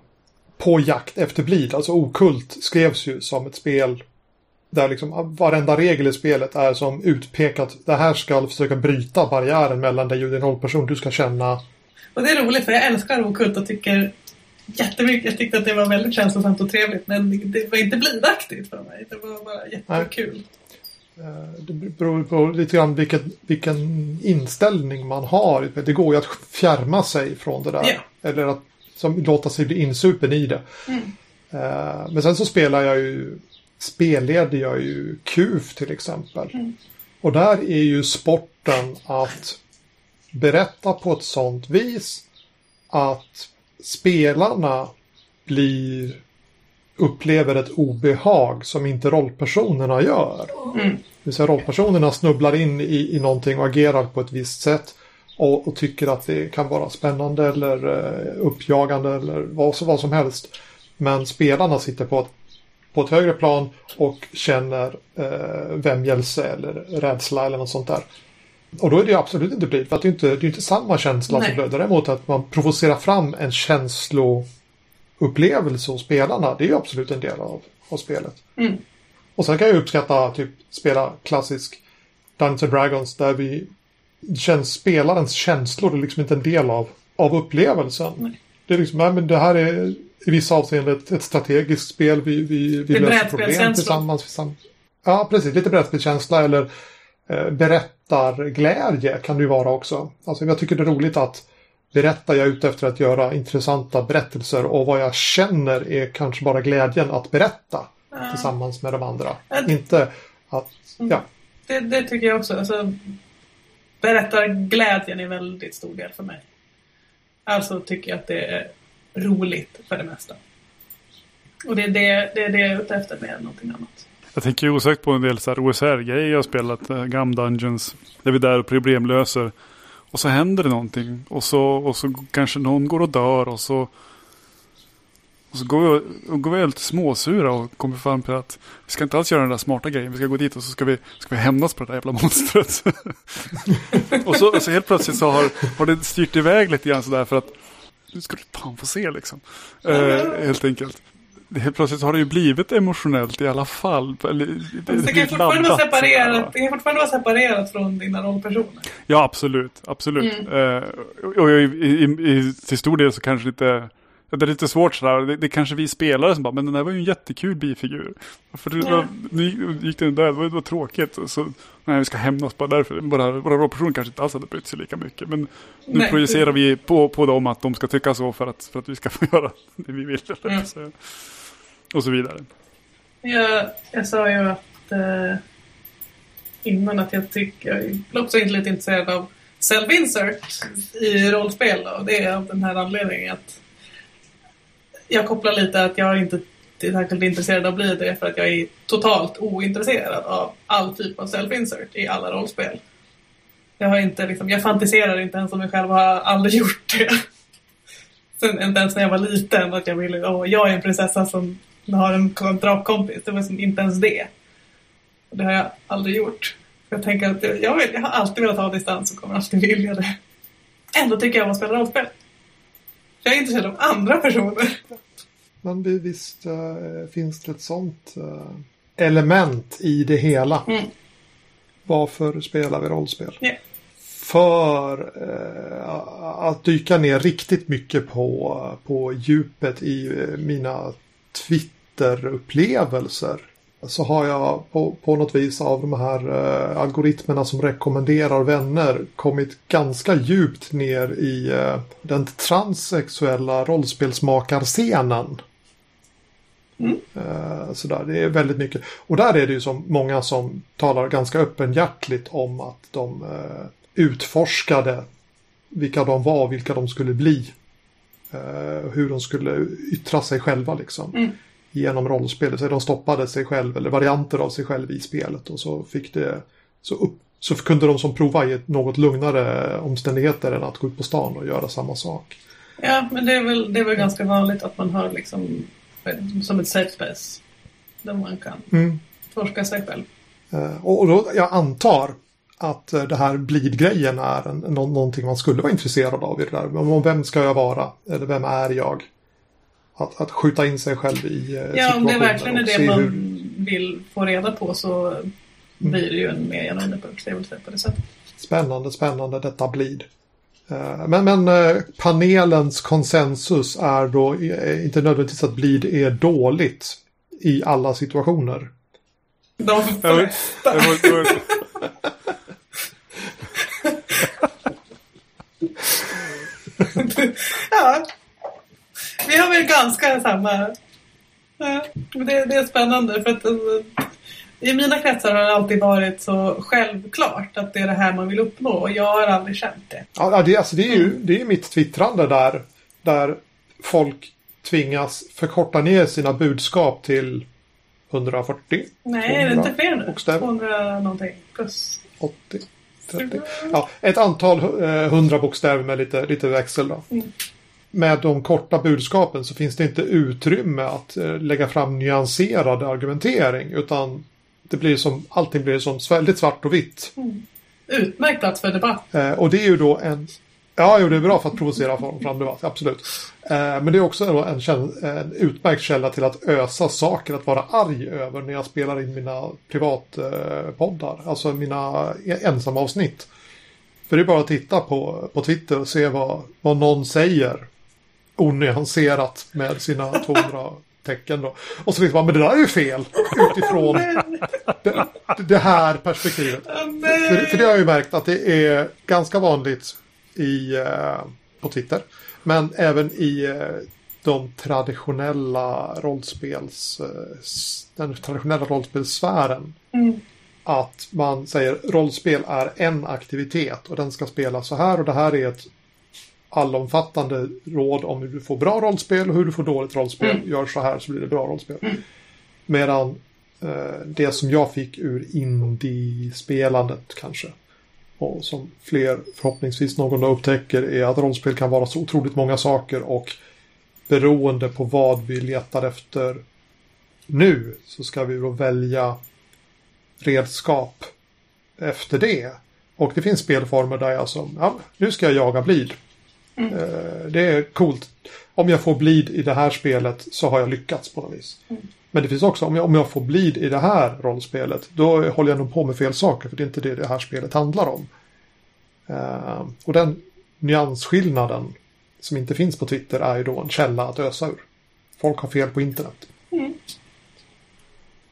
på jakt efter blid. Alltså Okult skrevs ju som ett spel där liksom varenda regel i spelet är som utpekat. Det här ska försöka bryta barriären mellan dig och din rollperson. Du ska känna... Och det är roligt för jag älskar Okult och tycker jättemycket. Jag tyckte att det var väldigt känslosamt och trevligt men det var inte blidaktigt för mig. Det var bara jättekul. Nej. Eh, det beror på lite grann vilken, vilken inställning man har. Det går ju att fjärma sig från det där. Yeah. Eller att som, låta sig bli insupen i det. Mm. Uh, men sen så spelar jag ju, spelleder jag ju KUF till exempel. Mm. Och där är ju sporten att berätta på ett sånt vis att spelarna blir upplever ett obehag som inte rollpersonerna gör. Mm. Det vill säga rollpersonerna snubblar in i, i någonting och agerar på ett visst sätt och, och tycker att det kan vara spännande eller uh, uppjagande eller vad, vad som helst. Men spelarna sitter på ett, på ett högre plan och känner eh, vämjelse eller rädsla eller något sånt där. Och då är det absolut inte blid, för att det är inte, det är inte samma känsla Nej. som blöd. Däremot att man provocerar fram en känsloupplevelse hos spelarna, det är ju absolut en del av, av spelet. Mm. Och sen kan jag uppskatta typ spela klassisk Dungeons and Dragons där vi känns spelarens känslor är liksom inte en del av, av upplevelsen. Nej. Det är liksom, nej, men det här är i vissa avseenden ett, ett strategiskt spel. Vi, vi, vi löser problem tillsammans. Ja, precis. Lite brädspelskänsla eller eh, berättarglädje kan det ju vara också. Alltså jag tycker det är roligt att berätta jag är ute efter att göra intressanta berättelser och vad jag känner är kanske bara glädjen att berätta mm. tillsammans med de andra. Mm. Inte att, mm. ja. Det, det, tycker jag också. Alltså, berättarglädjen är väldigt stor del för mig. Alltså tycker jag att det är roligt för det mesta. Och det är det, det, är det jag är ute efter mer än någonting annat. Jag tänker osökt på en del OSR-grejer jag har spelat, äh, Gum Dungeons. Där vi är där och problemlöser. Och så händer det någonting. Och så, och så kanske någon går och dör och så och så går vi, och går vi lite småsura och kommer fram till att vi ska inte alls göra den där smarta grejen. Vi ska gå dit och så ska vi, ska vi hämnas på det där jävla monstret. och, så, och så helt plötsligt så har, har det styrt iväg lite grann sådär för att nu ska du fan få se liksom. Eh, helt enkelt. Helt plötsligt har det ju blivit emotionellt i alla fall. Eller, det, det, kan fortfarande vara separerat, det kan fortfarande vara separerat från dina rollpersoner. Ja, absolut. absolut. Mm. Uh, och i, i, i, till stor del så kanske inte det är lite svårt sådär. Det, det är kanske vi spelare som bara, men den där var ju en jättekul bifigur. För det, ja. nu gick den där, det var, det var tråkigt. Så, nej, vi ska hämnas bara därför. Våra, våra rollpersoner kanske inte alls hade brytt sig lika mycket. Men nu nej. projicerar vi på, på dem att de ska tycka så för att, för att vi ska få göra det vi vill. Mm. Så, och så vidare. Jag, jag sa ju att eh, innan att jag tycker, jag är också inte lite intresserad av self-insert i rollspel. Och det är av den här anledningen att jag kopplar lite att jag inte är särskilt intresserad av att bli det för att jag är totalt ointresserad av all typ av self-insert i alla rollspel. Jag, har inte, liksom, jag fantiserar inte ens om mig själv och har aldrig gjort det. Sen, inte ens när jag var liten att jag ville, åh, jag är en prinsessa som har en drakkompis. Det var som inte ens det. Och det har jag aldrig gjort. Jag tänker att jag, vill, jag har alltid velat ha distans och kommer alltid vilja det. Ändå tycker jag om att spela rollspel. Jag är intresserad av andra personer. Men visst äh, finns det ett sånt äh, element i det hela. Mm. Varför spelar vi rollspel? Yeah. För äh, att dyka ner riktigt mycket på, på djupet i mina Twitter-upplevelser så har jag på, på något vis av de här eh, algoritmerna som rekommenderar vänner kommit ganska djupt ner i eh, den transsexuella rollspelsmakarscenen. Mm. Eh, sådär, det är väldigt mycket. Och där är det ju som många som talar ganska öppenhjärtligt om att de eh, utforskade vilka de var, vilka de skulle bli. Eh, hur de skulle yttra sig själva liksom. Mm genom rollspelet. Så de stoppade sig själv eller varianter av sig själv i spelet och så fick det så, upp, så kunde de som prova i något lugnare omständigheter än att gå ut på stan och göra samma sak. Ja, men det är väl, det är väl ganska vanligt att man har liksom som ett safe space där man kan mm. forska sig själv. Uh, och då, jag antar att uh, det här bleed-grejen är en, nå någonting man skulle vara intresserad av i det där. Vem ska jag vara? Eller vem är jag? Att, att skjuta in sig själv i eh, Ja, om det verkligen är det man hur... vill få reda på så mm. blir det ju en mer genomgående upplevelse på det sättet. Spännande, spännande detta blir. Eh, men, men eh, panelens konsensus är då inte nödvändigtvis att bleed är dåligt i alla situationer. De flesta. ja, vi har väl ganska samma... Ja, det, det är spännande för att alltså, i mina kretsar har det alltid varit så självklart att det är det här man vill uppnå och jag har aldrig känt det. Ja, det, alltså, det är ju det är mitt twittrande där, där folk tvingas förkorta ner sina budskap till 140. Nej, är det inte fler nu? Bokstäver. 200 någonting plus. 80. 30. Ja, ett antal eh, hundra bokstäver med lite, lite växel då. Mm. Med de korta budskapen så finns det inte utrymme att eh, lägga fram nyanserad argumentering utan det blir som, allting blir som väldigt svart och vitt. Mm. Utmärkt plats för debatt. Eh, och det är ju då en Ja, jo, det är bra för att provocera fram debatt, absolut. Eh, men det är också en, en, utmärkt källa till att ösa saker att vara arg över när jag spelar in mina privatpoddar, alltså mina ensamavsnitt. För det är bara att titta på, på Twitter och se vad, vad någon säger onyanserat med sina 200 tecken då. Och så vet man, men det där är ju fel utifrån det, det, här perspektivet. För, för det har jag ju märkt att det är ganska vanligt i, eh, på Twitter. Men även i eh, de traditionella rollspels, eh, den traditionella rollspelssfären. Mm. Att man säger rollspel är en aktivitet och den ska spelas så här och det här är ett allomfattande råd om hur du får bra rollspel och hur du får dåligt rollspel. Mm. Gör så här så blir det bra rollspel. Mm. Medan eh, det som jag fick ur indie-spelandet kanske och som fler förhoppningsvis någon dag upptäcker är att rollspel kan vara så otroligt många saker och beroende på vad vi letar efter nu så ska vi då välja redskap efter det. Och det finns spelformer där jag som, ja, nu ska jag jaga blid. Mm. Eh, det är coolt. Om jag får blid i det här spelet så har jag lyckats på något vis. Mm. Men det finns också, om jag, om jag får blid i det här rollspelet, då håller jag nog på med fel saker, för det är inte det det här spelet handlar om. Uh, och den nyansskillnaden som inte finns på Twitter är ju då en källa att ösa ur. Folk har fel på internet. Mm.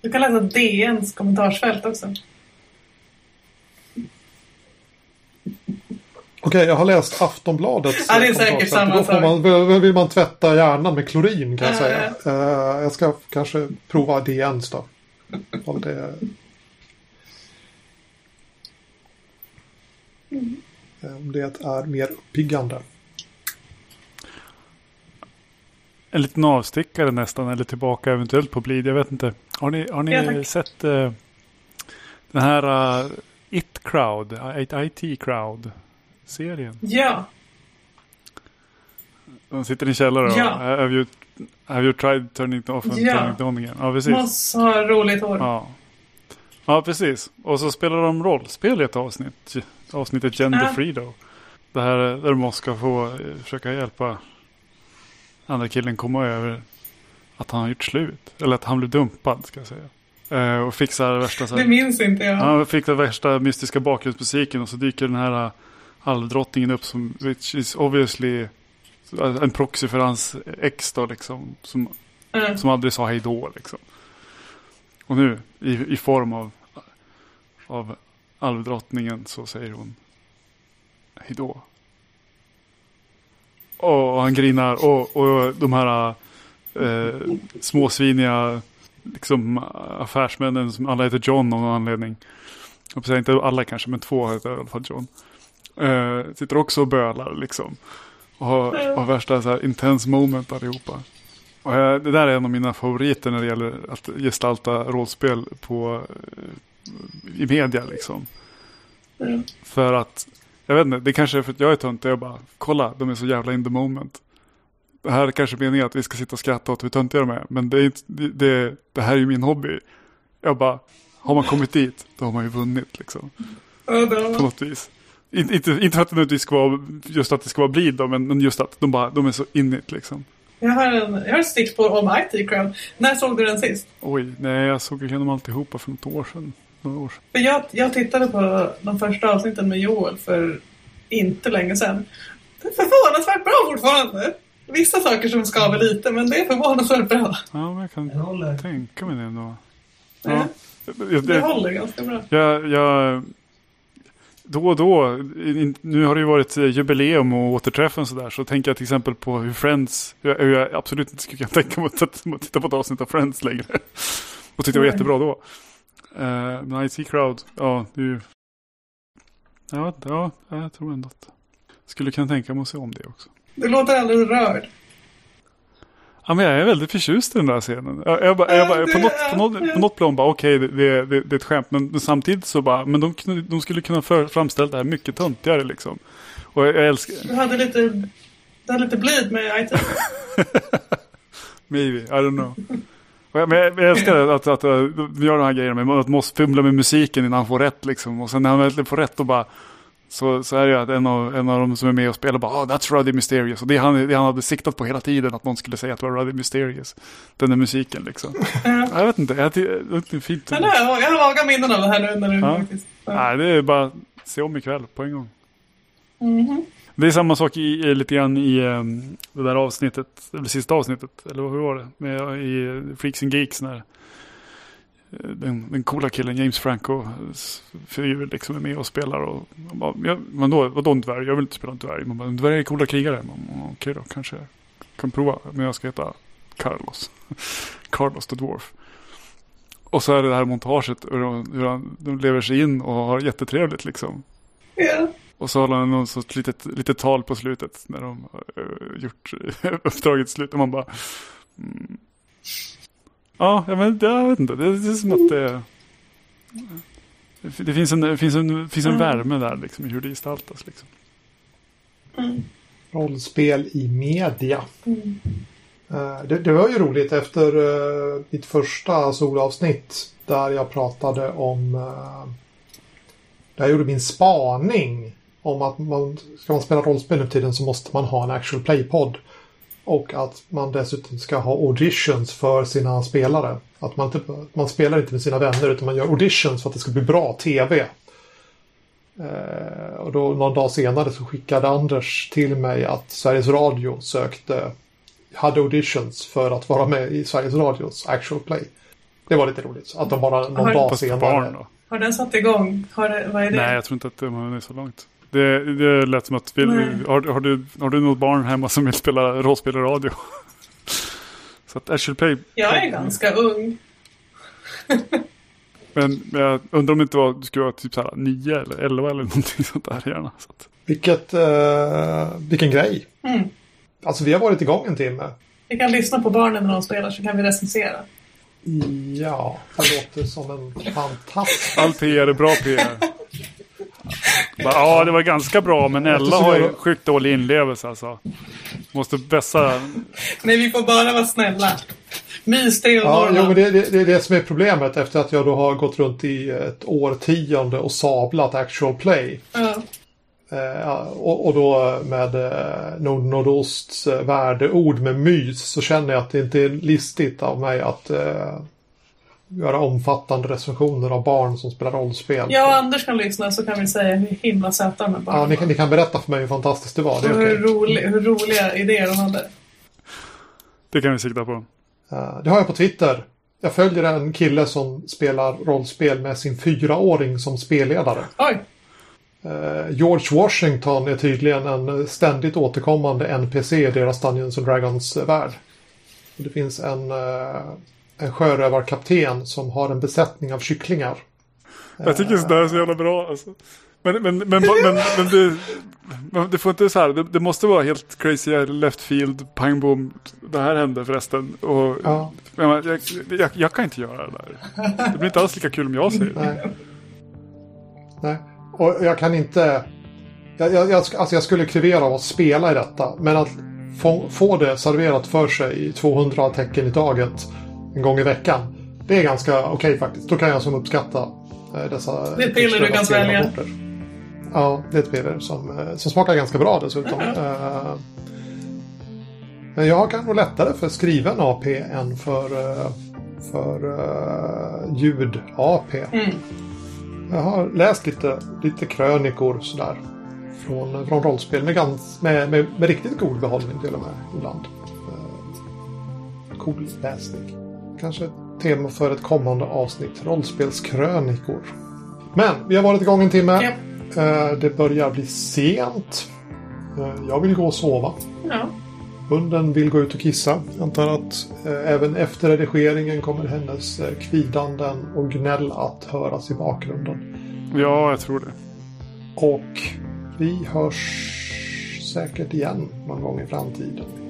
Du kan läsa DNs kommentarsfält också. Okej, jag har läst Aftonbladets Ja, det är säkert samma sak. Man, vill man tvätta hjärnan med klorin kan jag säga. Uh, jag ska kanske prova DNs då. Om det... Mm. Om det är mer uppiggande. En liten avstickare nästan, eller tillbaka eventuellt på Blid. Jag vet inte. Har ni, har ni ja, sett uh, den här uh, It Crowd, IT Crowd? Serien? Ja. De sitter i en källare ja. Have you, have you tried turning it off and ja. turning it on again? Ja, precis. Måste ha roligt hår. Ja. ja, precis. Och så spelar de rollspel i ett avsnitt. Avsnittet Gender ja. Free då. Det här där Moss ska få eh, försöka hjälpa andra killen komma över att han har gjort slut. Eller att han blev dumpad ska jag säga. Uh, och fixar värsta... Så här, det minns inte jag. Han fixar värsta mystiska bakgrundsmusiken och så dyker den här halvdrottningen upp som, which is obviously en proxy för hans ex då liksom. Som, mm. som aldrig sa hej då liksom. Och nu i, i form av, av alvdrottningen så säger hon hej då. Och han grinar och, och de här eh, småsviniga liksom, affärsmännen som alla heter John av någon anledning. Jag säga inte alla kanske, men två heter i alla fall John. Uh, sitter också och bölar liksom. Och har, har värsta så här intense moment allihopa. Och uh, det där är en av mina favoriter när det gäller att gestalta rollspel på, uh, i media liksom. Mm. För att, jag vet inte, det kanske är för att jag är töntig. Jag bara, kolla, de är så jävla in the moment. Det här är kanske meningen att vi ska sitta och skratta åt hur töntiga de är. Men det, är inte, det, det, här är ju min hobby. Jag bara, har man kommit dit, då har man ju vunnit liksom. På något vis. Inte, inte för att det ska vara, just att det ska vara blid då, men, men just att de, bara, de är så innigt liksom. Jag har, en, jag har ett stick på om IT Crowd. När såg du den sist? Oj, nej jag såg igenom alltihopa för något år sedan. Några år sedan. För jag, jag tittade på de första avsnitten med Joel för inte länge sedan. Det är förvånansvärt bra fortfarande. Vissa saker som skaver lite, men det är förvånansvärt bra. Ja, men jag kan jag tänka mig det ändå. Ja. ja. Det, det, det håller ganska bra. Jag, jag då och då, nu har det ju varit jubileum och återträffen och sådär, så tänker jag till exempel på hur Friends, hur jag absolut inte skulle kunna tänka mig att titta på ett avsnitt av Friends längre. Och tyckte det var jättebra då. Uh, men IT Crowd, ja, det är ju... Ja, ja, jag tror ändå att... Skulle kunna tänka mig att se om det också. Du låter alldeles rörd. Ja, men jag är väldigt förtjust i den där scenen. Jag, jag, bara, jag bara, på, något, på, något, på något plan bara okej, okay, det, det, det, är ett skämt. Men, samtidigt så bara, men de, de skulle kunna för, framställa det här mycket töntigare liksom. Och jag, jag älskar... Du hade lite Du har lite blid med iTunes. Maybe, I don't know. Men jag, älskar att, att, att, vi gör de här grejerna med att måste fumla med musiken innan han får rätt liksom. Och sen när han verkligen får rätt då bara så, så är det ju att en av, en av de som är med och spelar bara oh, that's Ruddy Mysterious. Och det han, det han hade siktat på hela tiden att någon skulle säga att det var Ruddy Mysterious. Den där musiken liksom. Mm. Jag vet inte, jag, det är fint. Jag har, vaga minnen av det här nu när du ja. faktiskt. Ja. Nej, det är bara se om ikväll på en gång. Mm -hmm. Det är samma sak i, lite grann i um, det där avsnittet, eller sista avsnittet, eller hur var det? Med, I Freaks and Geeks när den, den coola killen James Franco figur liksom är med och spelar. Och, bara, ja, men då, vadå en dvärg? Jag vill inte spela en dvärg. Man bara, en dvärg är coola krigare. Okej då, kanske kan prova. Men jag ska heta Carlos. Carlos the Dwarf. Och så är det det här montaget hur de, hur de, de lever sig in och har jättetrevligt liksom. Ja. Och så håller han någon sorts litet, litet tal på slutet när de har uh, gjort uppdraget slut. Och man bara... Mm, Ja, men jag vet inte. Det är som att det... Det finns en, det finns en, finns en mm. värme där liksom i hur det gestaltas. Liksom. Mm. Rollspel i media. Mm. Uh, det, det, var ju roligt efter uh, mitt första solavsnitt där jag pratade om uh, där jag gjorde min spaning om att man, ska man spela rollspel nu tiden så måste man ha en actual play-podd. Och att man dessutom ska ha auditions för sina spelare. Att man, inte, man spelar inte med sina vänner utan man gör auditions för att det ska bli bra tv. Eh, och då någon dag senare så skickade Anders till mig att Sveriges Radio sökte, hade auditions för att vara med i Sveriges Radios actual play. Det var lite roligt. Att de bara någon har, dag senare. Barn Har den satt igång? Har det, vad är det? Nej, jag tror inte att de har hunnit så långt. Det, det lät som att, vill, har, har, du, har du något barn hemma som vill spela rollspel och radio? Så att Actual Play... Jag är ganska ung. men, jag undrar om det inte var, du skulle vara typ så här nio eller elva eller någonting sånt där gärna. Så att... Vilket, uh, vilken grej. Mm. Alltså vi har varit igång en timme. Vi kan lyssna på barnen när de spelar så kan vi recensera. Ja, det låter som en fantastisk... All PR är bra PR. Ja, det var ganska bra, men Ella har ju sjukt dålig inlevelse alltså. Måste vässa. Nej, vi får bara vara snälla. Mys det och ja, jo, men det, det, det, är det som är problemet efter att jag då har gått runt i ett årtionde och sablat actual play. Ja. Eh, och, och, då med eh, Nord Nordosts eh, värdeord med mys så känner jag att det inte är listigt av mig att eh, göra omfattande recensioner av barn som spelar rollspel. Jag och Anders kan lyssna så kan vi säga hur himla söta de är barnen Ja, ni kan, ni kan berätta för mig hur fantastiskt det var. Det är och hur, okay. rolig, hur roliga idéer de hade. Det kan vi sikta på. Det har jag på Twitter. Jag följer en kille som spelar rollspel med sin fyraåring som spelledare. Oj! Uh, George Washington är tydligen en ständigt återkommande NPC i deras Dungeons and Dragons-värld. Det finns en uh, en sjörövarkapten som har en besättning av kycklingar. Jag tycker sådär är så jävla bra. Alltså. Men, men, men, men, men, det, det får inte så här. Det, måste vara helt crazy left field, pang boom. Det här hände förresten. Och, ja. jag, jag, kan inte göra det där. Det blir inte alls lika kul om jag säger det. Nej. Nej. Och jag kan inte... Jag, jag, alltså jag skulle krevera av att spela i detta. Men att få, få det serverat för sig i 200 tecken i taget en gång i veckan. Det är ganska okej okay, faktiskt. Då kan jag som uppskatta eh, dessa... Det är ett piller du kan svälja. Ja, det är ett piller som, eh, som smakar ganska bra dessutom. Mm. Uh, men jag kan nog lättare för skriven AP än för, uh, för uh, ljud-AP. Mm. Jag har läst lite, lite krönikor sådär. Från, från rollspel med, gans, med, med, med riktigt god behållning till och med ibland. cool läsning kanske tema för ett kommande avsnitt. Rollspelskrönikor. Men vi har varit igång en timme. Ja. Eh, det börjar bli sent. Eh, jag vill gå och sova. Ja. Hunden vill gå ut och kissa. Jag antar att eh, även efter redigeringen kommer hennes kvidanden och gnäll att höras i bakgrunden. Ja, jag tror det. Och vi hörs säkert igen någon gång i framtiden.